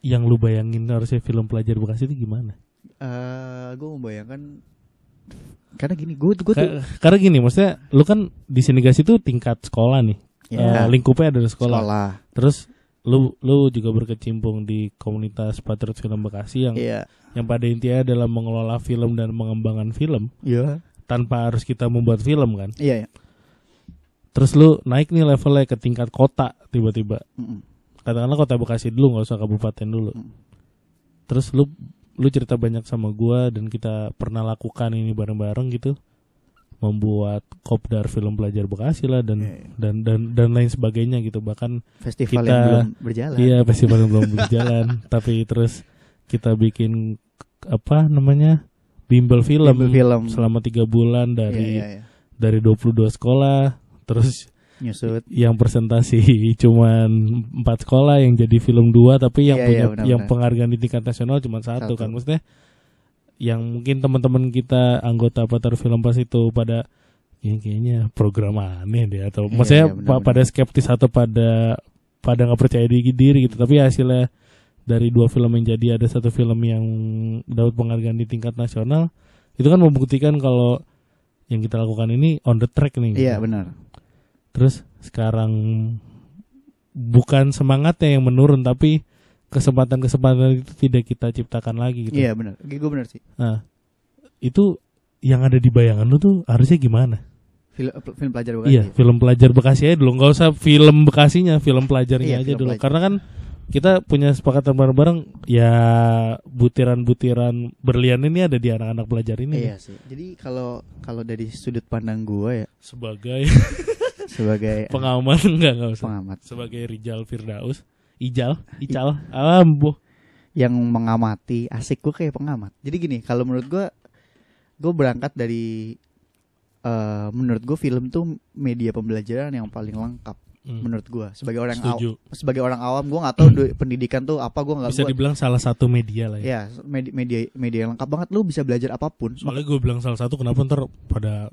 yang lu bayangin harusnya film pelajar Bekasi itu gimana eh gue membayangkan karena gini gue gue tuh Ka- karena gini maksudnya lu kan di Senegasi itu tingkat sekolah nih ya, Eh, lingkupnya ada sekolah. sekolah terus lu lu juga berkecimpung di komunitas Patriot Film Bekasi yang iya yang pada intinya adalah mengelola film dan mengembangkan film iya tanpa harus kita membuat film kan. iya iya. Terus lu naik nih levelnya ke tingkat kota tiba-tiba. Katakanlah kota Bekasi dulu nggak usah kabupaten dulu. Terus lu lu cerita banyak sama gua dan kita pernah lakukan ini bareng-bareng gitu. Membuat kopdar film pelajar Bekasi lah dan Iya, iya. dan dan dan lain sebagainya gitu. Bahkan festival Kita- yang belum berjalan Iya festival yang belum berjalan <laughs> tapi terus kita bikin apa namanya bimbel film, Bimbel film. selama tiga bulan dari Iya, iya, iya. dari 22 sekolah terus nyusut yang presentasi cuman empat sekolah yang jadi film dua tapi yang Iya, punya iya, benar, yang benar. penghargaan di tingkat nasional cuma satu, Satu. kan maksudnya yang mungkin teman-teman kita anggota Patar Film Pas itu pada ya kayaknya program aneh deh atau Iya, maksudnya iya, benar, pa- benar. pada skeptis atau pada pada nggak percaya diri, diri gitu tapi hasilnya dari dua film yang jadi ada satu film yang dapat penghargaan di tingkat nasional itu kan membuktikan kalau yang kita lakukan ini on the track nih iya gitu. benar terus sekarang bukan semangatnya yang menurun tapi kesempatan-kesempatan itu tidak kita ciptakan lagi gitu. Iya benar. Gue benar sih. Nah itu yang ada di bayangan lu tuh harusnya gimana? Film film pelajar bukan Iya, film pelajar Bekasi aja dulu, nggak usah film Bekasinya, film Iya, pelajarnya aja film dulu. pelajar. Karena kan kita punya sepakatan bareng-bareng, ya butiran-butiran berlian ini ada di anak-anak pelajar ini. iya sih. Jadi kalau kalau dari sudut pandang gue ya Sebagai <laughs> sebagai pengamat <laughs> enggak nggak usah. pengamat. Sebagai Rijal Firdaus, Ijal, Ical, Ambo. yang mengamati asik gue kayak pengamat. Jadi gini kalau menurut gue gue berangkat dari eh, menurut gue film tuh media pembelajaran yang paling lengkap Hmm, menurut gue sebagai orang aw- Setuju. sebagai orang awam gue nggak tahu du- pendidikan tuh apa gue nggak Bisa gua- dibilang salah satu media lah ya. ya media, media media yang lengkap banget. Lu bisa belajar apa pun. Soalnya gue bilang salah satu kenapa ntar pada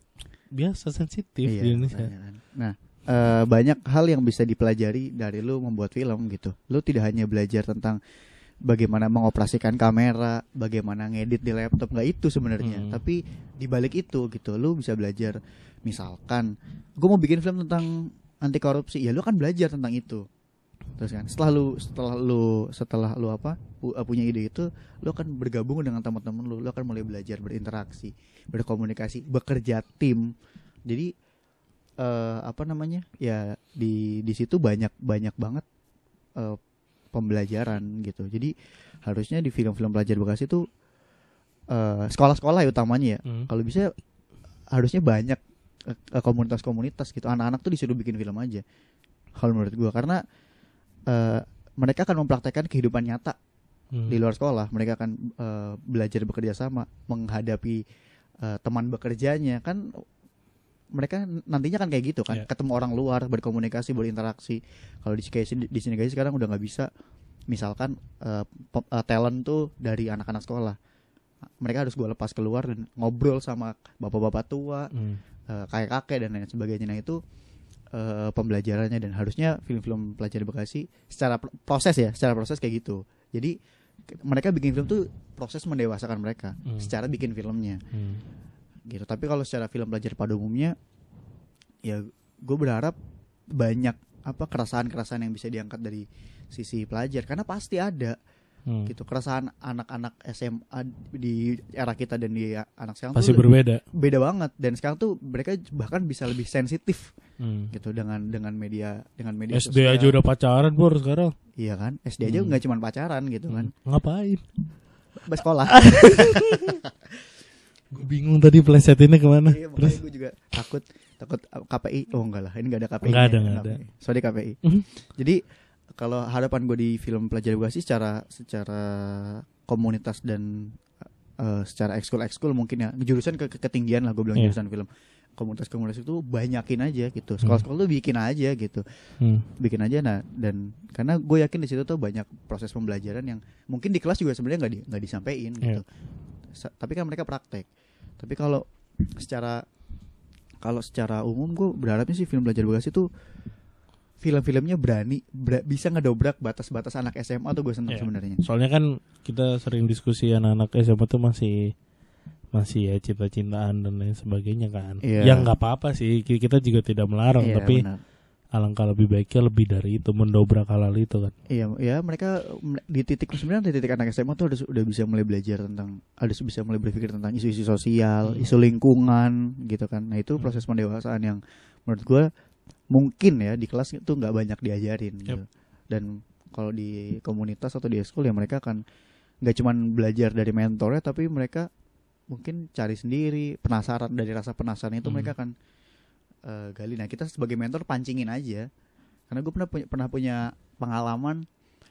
biasa sensitif Iya, di Indonesia. kan. Nah, eh, banyak hal yang bisa dipelajari dari lu membuat film gitu. Lu tidak hanya belajar tentang bagaimana mengoperasikan kamera, bagaimana ngedit di laptop, nggak itu sebenarnya. Hmm. Tapi di balik itu gitu, lu bisa belajar. Misalkan, gue mau bikin film tentang anti korupsi, ya lu kan belajar tentang itu. Terus kan, setelah lu setelah lu setelah lu apa pu- punya ide itu, lu akan bergabung dengan teman-teman lu, lu akan mulai belajar berinteraksi, berkomunikasi, bekerja tim. Jadi eh apa namanya ya di di situ banyak banyak banget eh, pembelajaran gitu jadi harusnya di film-film pelajar Bekasi itu eh, sekolah-sekolah ya utamanya ya Hmm. kalau bisa harusnya banyak eh, eh, komunitas-komunitas gitu anak-anak tuh disuruh bikin film aja kalau menurut gua karena eh, mereka akan mempraktekkan kehidupan nyata Hmm. di luar sekolah. Mereka akan eh, belajar bekerja sama menghadapi eh, teman bekerjanya. Kan mereka nantinya kan kayak gitu kan. Iya. ketemu orang luar berkomunikasi berinteraksi. Kalau di sini di sini guys sekarang udah nggak bisa. Misalkan eh, pe- eh, talent tuh dari anak-anak sekolah. Mereka harus gue lepas keluar dan ngobrol sama bapak-bapak tua Hmm. eh, kakek-kakek dan lain sebagainya. Nah itu eh, pembelajarannya dan harusnya film-film pelajar Bekasi secara pr- proses ya secara proses kayak gitu. Jadi mereka bikin film tuh proses mendewasakan mereka Hmm. secara bikin filmnya. Hmm. gitu. Tapi kalau secara film pelajar pada umumnya ya gue berharap banyak apa keresahan-keresahan yang bisa diangkat dari sisi pelajar. Karena pasti ada Hmm. gitu keresahan anak-anak SMA di era kita dan di anak sekarang Pasti tuh berbeda. beda banget dan sekarang tuh mereka bahkan bisa lebih sensitif Hmm. gitu dengan dengan media dengan media SD sosial. aja udah pacaran bor sekarang. iya kan SD aja Hmm. nggak cuma pacaran gitu kan Ngapain? Pas sekolah <laughs> Gue bingung tadi plesetinnya ke mana. iya Terus gue juga takut takut uh, KPI oh enggak lah ini enggak ada KPI Nggak ada, nggak ada. sorry KPI Mhm. jadi kalau harapan gue di film pelajar edukasi secara secara komunitas dan uh, secara ekskul ekskul mungkin ya. Jurusan ke, ke- ketinggian lah gue bilang Iya. jurusan film. Komunitas-komunitas itu banyakin aja gitu. Sekolah-sekolah tuh bikin aja gitu. Hmm. bikin aja nah dan karena gue yakin di situ tuh banyak proses pembelajaran yang mungkin di kelas juga sebenarnya nggak di, nggak disampaikan gitu. Sa- tapi kan mereka praktek. Tapi kalau secara kalau secara umum gue berharapnya sih film belajar Bekasi tuh film-filmnya berani bera- bisa ngedobrak batas-batas anak SMA tuh gue seneng Iya. sebenarnya Soalnya kan kita sering diskusi anak-anak SMA tuh masih masih ya cinta-cintaan dan lain sebagainya kan. Iya. Ya nggak apa-apa sih. Ki- Kita juga tidak melarang, Iya, tapi benar. alangkah lebih baiknya lebih dari itu mendobrak hal itu kan. Iya, ya mereka di titik sebenarnya di titik anak SMA tuh udah udah bisa mulai belajar tentang harus bisa mulai berpikir tentang isu-isu sosial, Hmm. isu lingkungan gitu kan. Nah, itu proses pendewasaan yang menurut gua mungkin ya di kelas itu nggak banyak diajarin gitu. Dan kalau di komunitas atau di ekskul ya mereka akan nggak cuman belajar dari mentornya tapi mereka mungkin cari sendiri, penasaran dari rasa penasaran itu Hmm. mereka akan eh, gali. Nah, kita sebagai mentor pancingin aja karena gue pernah punya pernah punya pengalaman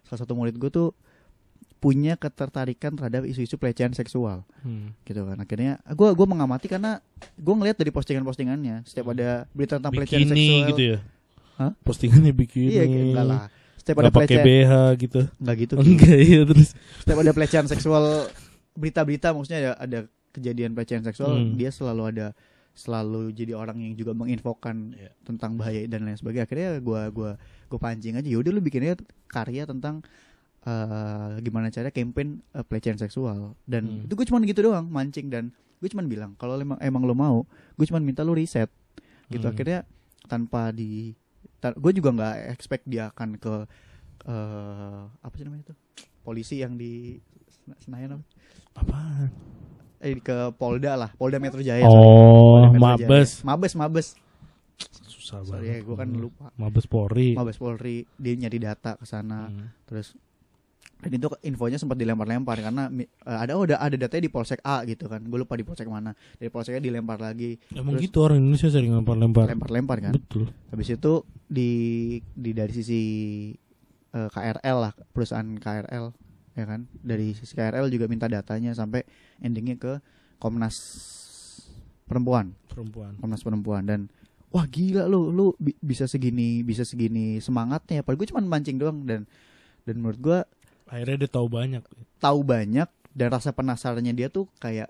salah satu murid gue tuh punya ketertarikan terhadap isu-isu pelecehan seksual Hmm. gitu kan akhirnya gue gua mengamati karena gue ngelihat dari postingan-postingannya setiap ada berita tentang pelecehan Bikini seksual gitu ya. Hah? Postingannya bikini. iya enggak lah setiap ada Nggak pelecehan BH gitu. enggak gitu Enggak iya terus. setiap ada pelecehan seksual berita-berita maksudnya ada, ada kejadian pelecehan seksual Hmm. dia selalu ada selalu jadi orang yang juga menginfokan Iya. tentang bahaya dan lain sebagainya akhirnya gua gua gua pancing aja yaudah lu bikinnya karya tentang eh, gimana cara campaign eh, pelecehan seksual dan Hmm. itu gue cuman gitu doang mancing dan gue cuman bilang kalau emang emang lo mau gue cuman minta lu riset gitu Hmm. akhirnya tanpa di gue juga nggak expect dia akan ke eh, apa sih namanya itu polisi yang di Sena- Senayan apa? Apaan? eh ke Polda lah Polda Metro Jaya. Oh, Metro Jaya. Mabes. Mabes Mabes Susah sorry ya banget. gue kan lupa Mabes Polri. Mabes Polri dia nyari data ke sana Hmm. terus dan itu infonya sempat dilempar-lempar karena eh, ada oh, ada ada datanya di polsek A gitu kan. Gue lupa di polsek mana. Dari polseknya dilempar lagi. Emang Terus- gitu orang Indonesia sering lempar-lempar. lempar-lempar kan. Betul. habis itu di di dari sisi eh, KRL lah perusahaan KRL ya kan. Dari sisi KRL juga minta datanya sampai endingnya ke Komnas perempuan. Perempuan. Komnas perempuan. Dan wah gila lu lu bi- bisa segini bisa segini semangatnya. Padahal gue cuma mancing doang dan dan menurut gue Akhirnya dia tahu banyak. tahu banyak dan rasa penasarannya dia tuh kayak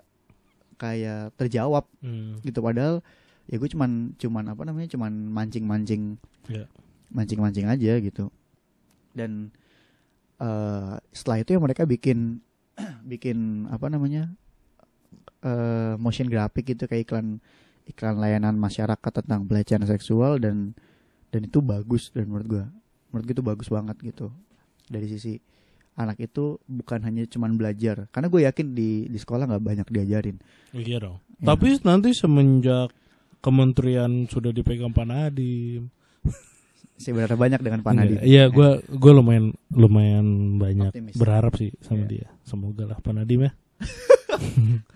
kayak terjawab Hmm. gitu padahal ya gue cuman cuman apa namanya cuman mancing mancing Ya. mancing mancing aja gitu dan eh setelah itu ya mereka bikin <clears throat> bikin apa namanya eh motion graphic gitu kayak iklan iklan layanan masyarakat tentang pelecehan seksual dan dan itu bagus dan menurut gua menurut gue itu bagus banget gitu dari sisi anak itu bukan hanya cuman belajar karena gue yakin di di sekolah nggak banyak diajarin Iya dong. Ya. Tapi nanti semenjak kementerian sudah dipegang Pak Nadiem. <laughs> sebenarnya banyak dengan Pak Nadiem Iya, gue gue lumayan lumayan banyak Optimis. berharap sih sama Iya. dia. Semoga lah Pak Nadiem ya. <laughs>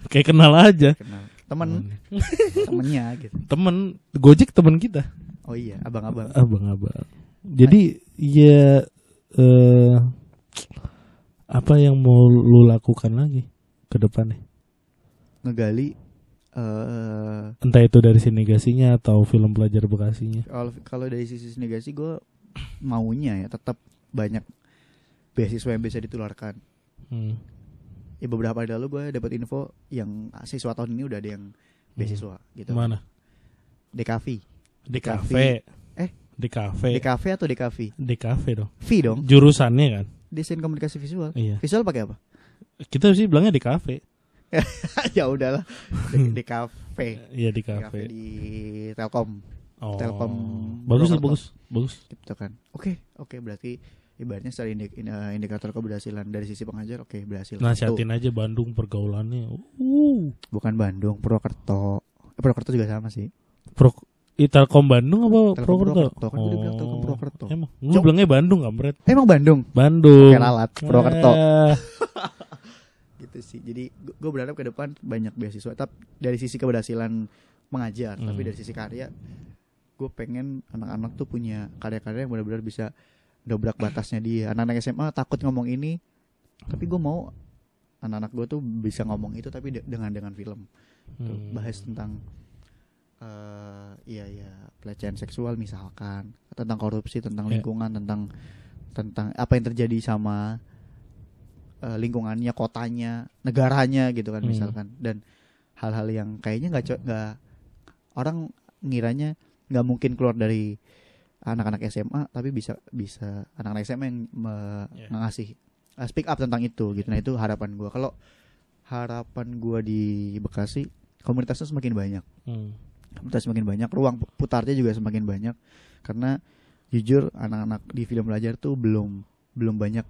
Kayak kenal aja. kenal temen <laughs> temennya gitu Temen Gojek temen kita. oh iya abang-abang Abang-abang. Jadi ya eh apa yang mau lu lakukan lagi ke depannya? ngegali eh Entah itu dari sinegasinya atau film pelajar Bekasinya. kalau kalau dari sisi negasi gue maunya ya tetap banyak beasiswa yang bisa ditularkan Hmm. ya beberapa hari lalu gue dapat info yang siswa tahun ini udah ada yang beasiswa gitu Mana? DKV Di Kafe. kafe. eh Di kafe. Di kafe atau di kafe? Di kafe dong. V dong. Jurusannya kan. Desain komunikasi visual. Iya. Visual pakai apa? Kita sih bilangnya di kafe. <laughs> ya udahlah. Di, di kafe. Iya di Di kafe kafe. di Telkom Oh. Telkom Bagus lah, bagus. Bagus. gitu kan. Oke, oke berarti ibaratnya secara indik- in- indikator keberhasilan dari sisi pengajar oke berhasil. Tuh, Nasihatin aja Bandung pergaulannya. Uh. bukan Bandung, Purwokerto. Eh, Purwokerto juga sama sih. Pro Ih, Telkom Bandung apa Telkom Purwokerto? Purwokerto. Kan gue bilang Telkom Purwokerto. Emang, gue bilangnya Bandung kampret. Emang Bandung? Bandung. Pakai lalat Purwokerto. Eh, <laughs> gitu sih. Jadi gue berharap ke depan banyak beasiswa. Tapi dari sisi keberhasilan mengajar, tapi Hmm. dari sisi karya, gue pengen anak-anak tuh punya karya-karya yang benar-benar bisa dobrak batasnya dia. Anak-anak SMA takut ngomong ini, tapi gue mau anak-anak gue tuh bisa ngomong itu tapi de- dengan dengan film. Hmm. bahas tentang eh iya iya pelecehan seksual misalkan tentang korupsi tentang Ya. lingkungan tentang tentang apa yang terjadi sama eh, lingkungannya kotanya negaranya gitu kan Hmm. misalkan dan hal-hal yang kayaknya nggak nggak orang ngiranya nggak mungkin keluar dari anak-anak SMA tapi bisa bisa anak-anak SMA yang me- Ya. ngasih uh, speak up tentang itu gitu nah itu harapan gua kalau harapan gua di Bekasi komunitasnya semakin banyak Hmm. Komunitas semakin banyak ruang putarnya juga semakin banyak karena jujur anak-anak di film belajar tuh belum belum banyak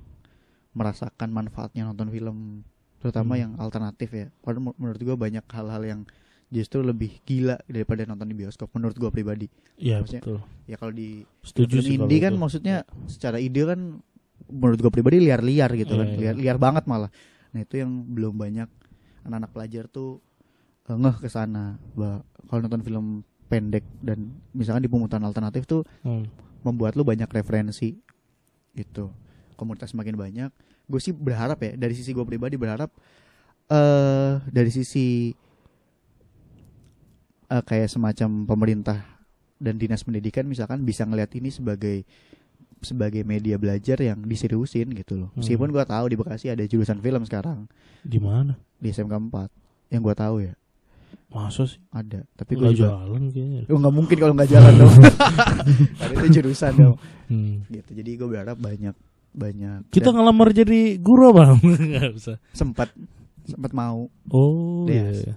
merasakan manfaatnya nonton film terutama Hmm. yang alternatif ya padahal mu- menurut gua banyak hal-hal yang justru lebih gila daripada nonton di bioskop menurut gua pribadi Iya Maksudnya, betul. ya kalau di Setuju film sih indie kalau kan itu. maksudnya secara ide kan menurut gua pribadi liar-liar gitu kan Iya, iya. liar, liar banget malah nah itu yang belum banyak anak-anak pelajar tuh ngeh ke sana kalau nonton film pendek dan misalkan di pemutaran alternatif tuh Hmm. membuat lu banyak referensi gitu komunitas semakin banyak gue sih berharap ya dari sisi gue pribadi berharap eh dari sisi eh, kayak semacam pemerintah dan dinas pendidikan misalkan bisa ngelihat ini sebagai sebagai media belajar yang diseriusin gitu loh. Hmm. Meskipun gua tahu di Bekasi ada jurusan film sekarang Di mana? di SMK 4 yang gua tahu ya Masa sih? ada. Tapi gua juga jalan kayaknya. Oh, nggak mungkin kalau nggak jalan dong. <laughs> Karena itu jurusan dong. Hmm. Gitu. Jadi gue berharap banyak banyak. Kita Dan ngelamar jadi guru apa? <laughs> Enggak usah. sempat sempat mau. Oh, Yes. iya.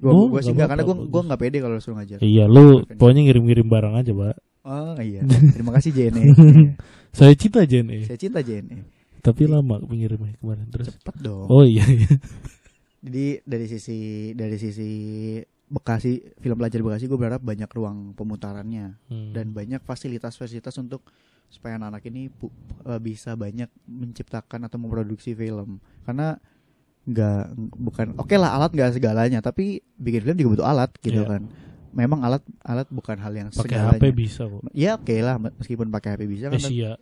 Gue Oh, gue sih nggak karena gue gue nggak pede kalau suruh ngajar. Iya, lu pokoknya ngirim-ngirim barang aja, Pak. Oh iya. <laughs> Terima kasih JNE. Saya cinta JNE. Saya cinta JNE. Tapi lama pengirimnya kemarin terus. Cepet dong. Oh iya iya. Jadi dari sisi dari sisi Bekasi film pelajar Bekasi gue berharap banyak ruang pemutarannya Hmm. dan banyak fasilitas-fasilitas untuk supaya anak-anak ini pu- eh, bisa banyak menciptakan atau memproduksi film karena nggak bukan oke lah alat nggak segalanya tapi bikin film juga butuh alat gitu Iya. kan memang alat alat bukan hal yang pakai segalanya HP bisa kok. ya oke lah meskipun pakai HP bisa Eh, kan sia.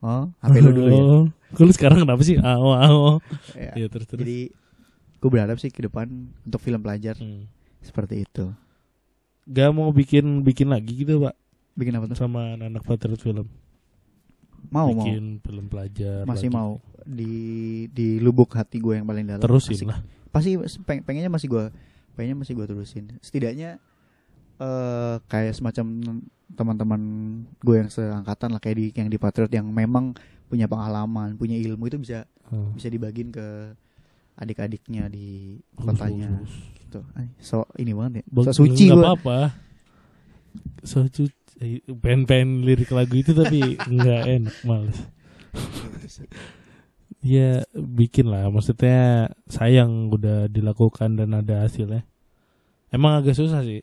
oh HP lu dulu ya <laughs> lu sekarang kenapa sih? Awo awo. Ya, Iya, terus terus. jadi gue berharap sih ke depan untuk film pelajar Hmm. seperti itu Gak mau bikin bikin lagi gitu, Pak. bikin apa tuh Sama anak patriot film. mau mau bikin film pelajar. masih lagi. mau di di lubuk hati gue yang paling dalam Terusin Asik. lah. pasti peng- pengennya masih gue pengennya masih gue terusin setidaknya eh kayak semacam teman-teman gue yang seangkatan lah kayak di yang di Patriot yang memang punya pengalaman punya ilmu itu bisa Hmm. bisa dibagiin ke adik-adiknya di Bagus, kotanya bagus, bagus. gitu so ini banget ya Bagus, so suci gue apa-apa. So suci. eh, Pengen-pengen lirik lagu itu tapi <laughs> nggak enak, males. Ya bikin lah, maksudnya sayang udah dilakukan dan ada hasilnya. Emang agak susah sih.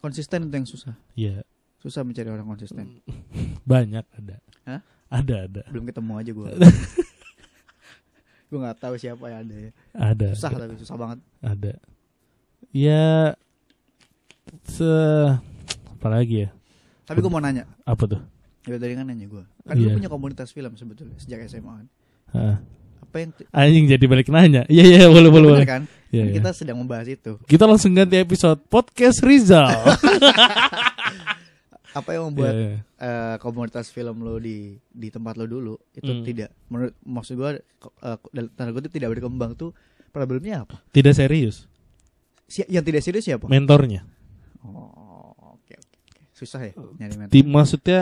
konsisten itu yang susah Ya susah mencari orang konsisten <laughs> banyak ada. Hah? Ada ada belum ketemu aja gue <laughs> gue nggak tahu siapa yang ada ya ada. susah tapi susah banget Ada. Ya se apa lagi ya? tapi gue mau nanya Apa tuh? Ya tadi kan nanya gue Kan Iya. lu punya komunitas film sebetulnya Sejak SMA kan. Apa yang Anjing jadi balik nanya. Iya iya boleh boleh boleh. kan iya. Kita sedang membahas itu Kita langsung ganti episode podcast Rizal. <laughs> Apa yang membuat Iya, iya. eh, komunitas film lo di di tempat lo dulu Itu Hmm. tidak Menurut Maksud gue uh, Tanda kutip tidak berkembang tuh Problemnya apa Tidak serius. Si- Yang tidak serius siapa Mentornya. Oh oke oke oke. susah ya nyari mentor. Maksudnya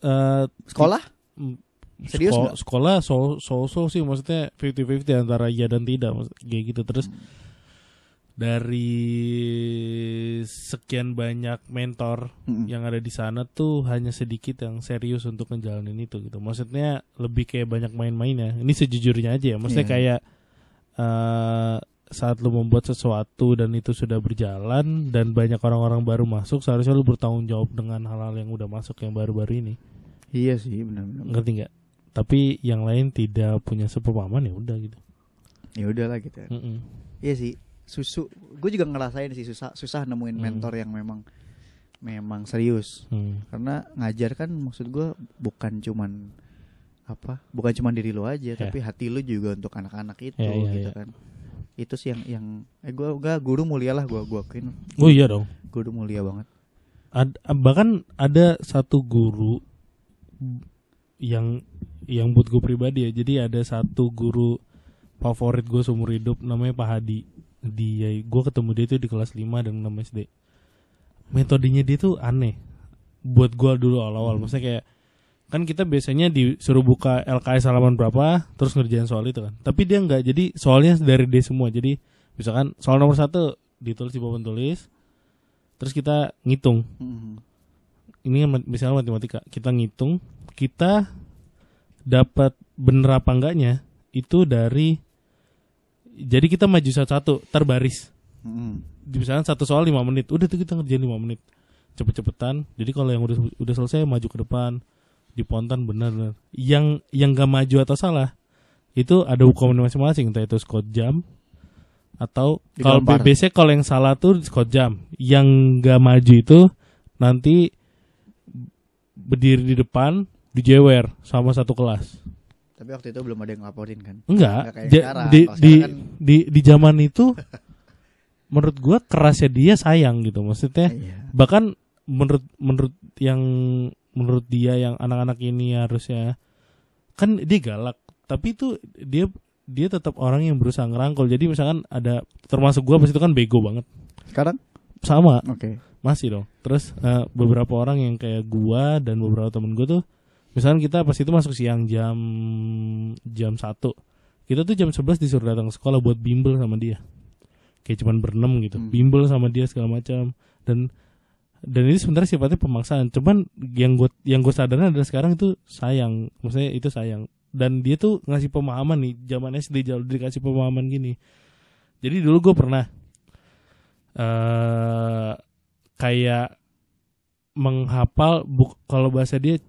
eh Sekolah? mm, Serius seko- nggak? sekolah so so so sih maksudnya 50-50 antara iya dan tidak maksud- kayak gitu terus Hmm. Dari sekian banyak mentor Mm-mm. yang ada di sana tuh hanya sedikit yang serius untuk ngejalanin itu gitu. Maksudnya lebih kayak banyak main-main ya. Ini sejujurnya aja ya. Maksudnya Iya. kayak eh saat lu membuat sesuatu dan itu sudah berjalan dan banyak orang-orang baru masuk, seharusnya lu bertanggung jawab dengan hal-hal yang udah masuk yang baru-baru ini. Iya sih benar-benar. Ngerti nggak? Tapi yang lain tidak punya sepemahaman ya udah gitu. Ya udahlah gitu. ya. Mm-mm. Iya sih. Susu. Gue juga ngerasain sih susah susah nemuin Hmm. mentor yang memang memang serius. Hmm. Karena ngajar kan maksud gue bukan cuman apa? Bukan cuman diri lo aja, Ya. tapi hati lo juga untuk anak-anak itu Ya, ya, gitu ya. kan. Itu sih yang yang eh gue gua guru mulia lah gue gua akuin. Oh iya dong. Guru mulia banget. Ad- bahkan ada satu guru yang yang buat gue pribadi ya jadi ada satu guru favorit gue seumur hidup namanya Pak Hadi dia gue ketemu dia tuh di kelas 5 dan 6 SD metodenya dia tuh aneh. Buat gue dulu awal-awal. Maksudnya kayak kan kita biasanya disuruh buka LKS halaman berapa terus ngerjain soal itu kan. Tapi dia nggak jadi soalnya dari dia semua. Jadi misalkan soal nomor satu ditulis di papan tulis terus kita ngitung. Mm. ini misalnya matematika. Kita ngitung kita dapat bener apa enggaknya itu dari jadi kita maju satu-satu terbaris. Mm. di misalnya satu soal lima menit udah tuh kita ngerjain lima menit. Cepet-cepetan. Jadi kalau yang udah udah selesai maju ke depan. Dipontan benar yang yang gak maju atau salah itu ada hukuman masing-masing. Entah itu skot jam atau kalau biasanya kalau yang salah tuh skot jam. Yang gak maju itu nanti berdiri di depan dijewer sama satu kelas Tapi waktu itu belum ada yang ngelaporin kan. enggak Nggak kayak ja- sekarang. di, di, kan- di di zaman itu <laughs> menurut gua kerasnya dia sayang gitu maksudnya Iya. bahkan menurut menurut yang menurut dia yang anak-anak ini harusnya kan dia galak tapi itu dia dia tetap orang yang berusaha ngerangkul jadi misalkan ada termasuk gua pas itu kan bego banget Sekarang? sama Oke. masih dong terus eh, beberapa orang yang kayak gua dan beberapa temen gua tuh misalkan kita pas itu masuk siang jam jam satu. Kita tuh jam 11 disuruh datang ke sekolah buat bimbel sama dia. Kayak cuman berenam gitu. Hmm. bimbel sama dia segala macam. Dan dan ini sebenarnya sifatnya pemaksaan. Cuman yang gue yang gue sadarin adalah sekarang itu sayang. Maksudnya itu sayang. Dan dia tuh ngasih pemahaman nih. Zaman SD jauh dikasih pemahaman gini. Jadi dulu gue pernah eh kayak menghafal buk kalau bahasa dia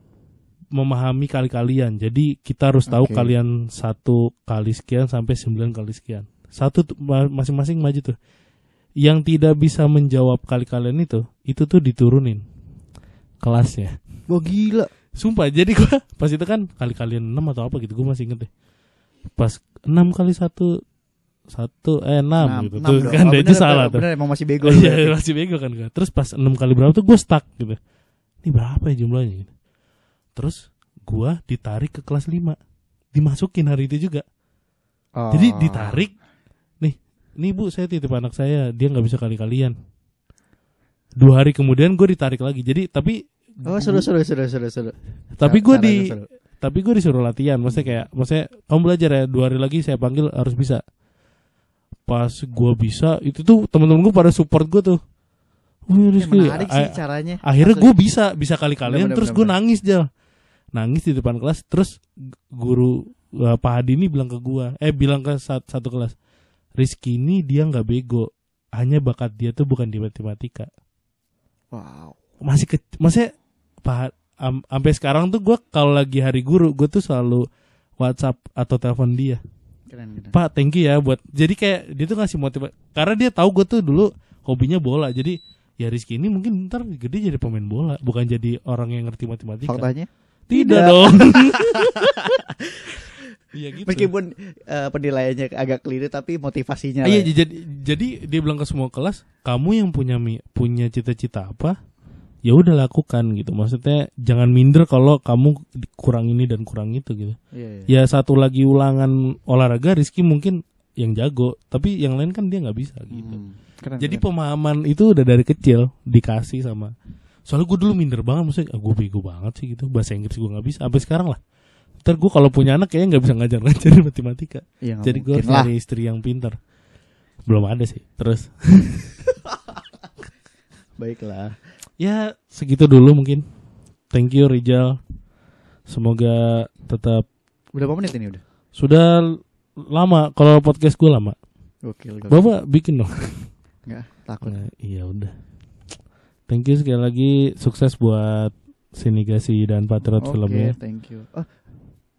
memahami kali-kalian jadi kita harus tahu Oke. kalian satu kali sekian sampai sembilan kali sekian satu masing-masing maju tuh yang tidak bisa menjawab kali-kalian itu itu tuh diturunin kelasnya Wah gila. sumpah jadi gua pas itu kan kali-kalian enam atau apa gitu gua masih inget deh pas enam kali satu satu eh enam gitu tuh kan dia aja salah tuh Bener emang masih bego. <laughs> Iya masih bego kan gua. Terus pas enam kali berapa tuh gue stuck gitu. Ini berapa ya jumlahnya gitu. Terus gua ditarik ke kelas 5 Dimasukin hari itu juga. Oh. Jadi ditarik. Nih, nih bu saya titip anak saya dia nggak bisa kali kalian. Dua hari kemudian gue ditarik lagi. Jadi tapi Oh seru seru seru seru seru. tapi gue di seru. tapi gue disuruh latihan. Maksudnya kayak maksudnya kamu belajar ya dua hari lagi saya panggil harus bisa. Pas gua bisa itu tuh temen-temen gue pada support gue tuh. Wih, Ya, Rizky, menarik sih caranya. akhirnya gue bisa bisa kali kalian Bener, terus gue nangis jal nangis di depan kelas terus guru uh, Pak Hadi ini bilang ke gue eh bilang ke sat- satu kelas Rizky ini dia nggak bego hanya bakat dia tuh bukan di matematika Wow. masih ke maksudnya Pak am- sampai sekarang tuh gue kalau lagi hari guru gue tuh selalu WhatsApp atau telepon dia Keren keren. Pak thank you ya buat jadi kayak dia tuh ngasih motivasi karena dia tahu gue tuh dulu hobinya bola jadi ya Rizky ini mungkin ntar gede jadi pemain bola bukan jadi orang yang ngerti matematika Faktanya tidak, Tidak. dong <laughs> Iya gitu meskipun eh, penilaiannya agak keliru tapi motivasinya Ah, iya ya. jadi jadi dia bilang ke semua kelas kamu yang punya punya cita-cita apa ya udah lakukan gitu maksudnya jangan minder kalau kamu kurang ini dan kurang itu gitu Iya, iya. ya satu lagi ulangan olahraga Rizky mungkin yang jago tapi yang lain kan dia nggak bisa gitu Hmm, keren, jadi keren. pemahaman itu udah dari kecil dikasih sama soalnya gue dulu minder banget maksudnya ah, gue bego banget sih gitu. Bahasa Inggris gue nggak bisa sampai sekarang lah. Ntar gue kalau punya anak kayaknya nggak bisa ngajar-ngajarin <laughs> matematika. Iya, nggak jadi gue harus nyari istri yang pintar. Belum ada sih terus. <laughs> Baiklah. ya segitu dulu mungkin. Thank you Rijal. Semoga tetap Berapa menit ini udah? sudah lama kalau podcast gue lama. Gokil, gokil. bapak bikin dong. Enggak, takut. Nah, iya udah thank you sekali lagi sukses buat Sinigasi dan Patriot Oke, filmnya thank you. Oh,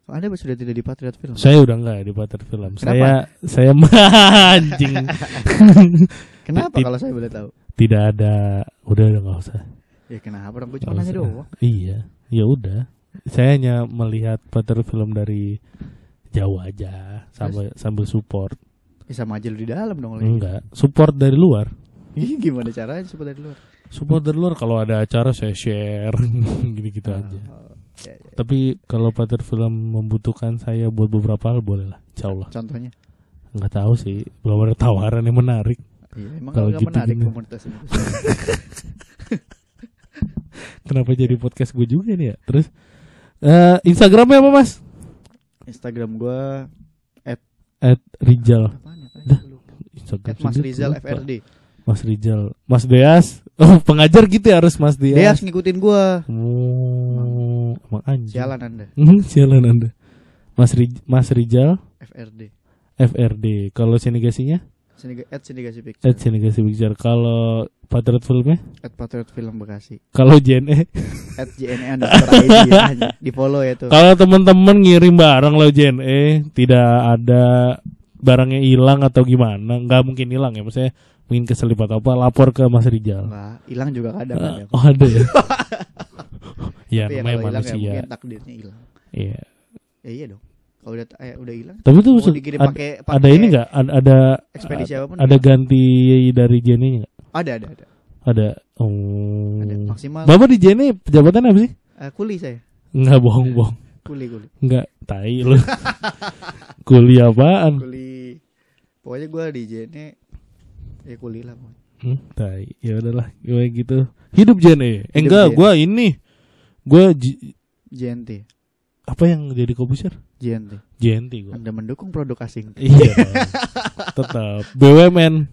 Anda sudah tidak di Patriot Film? saya udah enggak di Patriot Film Kenapa? saya saya <laughs> anjing <laughs> Kenapa kalau saya boleh tahu? tidak ada udah udah nggak usah Ya kenapa dong? Gue cuma nanya doang. iya ya udah saya hanya melihat Patriot Film dari jauh aja sambil sambil support Ya sama aja lu di dalam dong. lagi. enggak support dari luar Ih, gimana caranya support dari luar? Support dari luar kalau ada acara saya share <laughs> gitu-gitu aja Oh, ya, ya. tapi kalau Patriot Film membutuhkan saya buat beberapa hal boleh lah insya Allah Contohnya? nggak tahu sih belum ada tawaran yang menarik Iya, emang Kalau gitu menarik gini. komunitas ini. <laughs> kenapa jadi podcast gue juga nih ya terus eh Instagramnya apa mas Instagram gua at Rijal apaan ya? Dah. Instagram At Mas Rizal. FRD. Mas Rijal Mas Deas oh <laughs> pengajar gitu ya harus Mas Dia Deas ngikutin gua. oh emang anjing Sialan Anda. Hmm, <laughs> sialan anda Mas Rij- Mas Rijal FRD. FRD kalau sinigasinya Sini at Sindigasi at Picture. sinigasi picture kalau Patriot filmnya At Patriot Film Bekasi. kalau JNE <laughs> At JNE underscore ID ya. Di follow ya tuh. Kalau teman-teman ngirim barang lo JNE tidak ada barangnya hilang atau gimana, nggak mungkin hilang ya maksudnya mungkin keselip atau apa lapor ke Mas Rijal. Enggak, hilang juga kadang Eh, ada. oh ada ya. <laughs> ya Tapi ya namanya ya manusia. mungkin takdirnya hilang. Iya. Ya iya dong. Kalau udah eh, udah hilang, Tapi tuh mau maksud- ad- pakai ada ini nggak? Ada ada ekspedisi apa pun ada ganti dari JNE nggak? Ada ada ada. Ada. Oh. Ada maksimal Bapak di JNE pejabatan apa sih? eh, kuli saya. Enggak bohong-bohong. Kuli kuli. Enggak, tai lu. <laughs> Kuliah apaan? Kuli. Pokoknya gua di JNE ya kuli lah. pokoknya. Hmm, tai. Ya udahlah, gue gitu. Hidup JNE. Eh, Hidup enggak, gua ini. Gua J- JNT. apa yang jadi komposer? JNT. JNT gua. Anda mendukung produk asing. <laughs> iya. Tetap BUMN.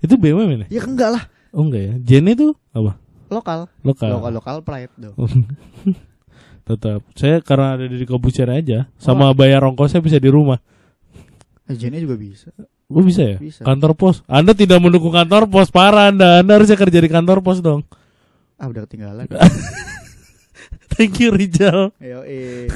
Itu BUMN ya? Ya enggak lah, Oh enggak ya. JNE itu apa? lokal. Lokal. Lokal lokal pride dong. <laughs> Tetap. Saya karena ada di komposer aja, sama bayar ongkosnya bisa di rumah. Eh, JNE juga bisa. Oh bisa ya? Bisa. Kantor pos. Anda tidak mendukung kantor pos, parah Anda. Anda harusnya kerja di kantor pos dong. Ah udah ketinggalan. <laughs> Thank you Rijal. Ayo eh.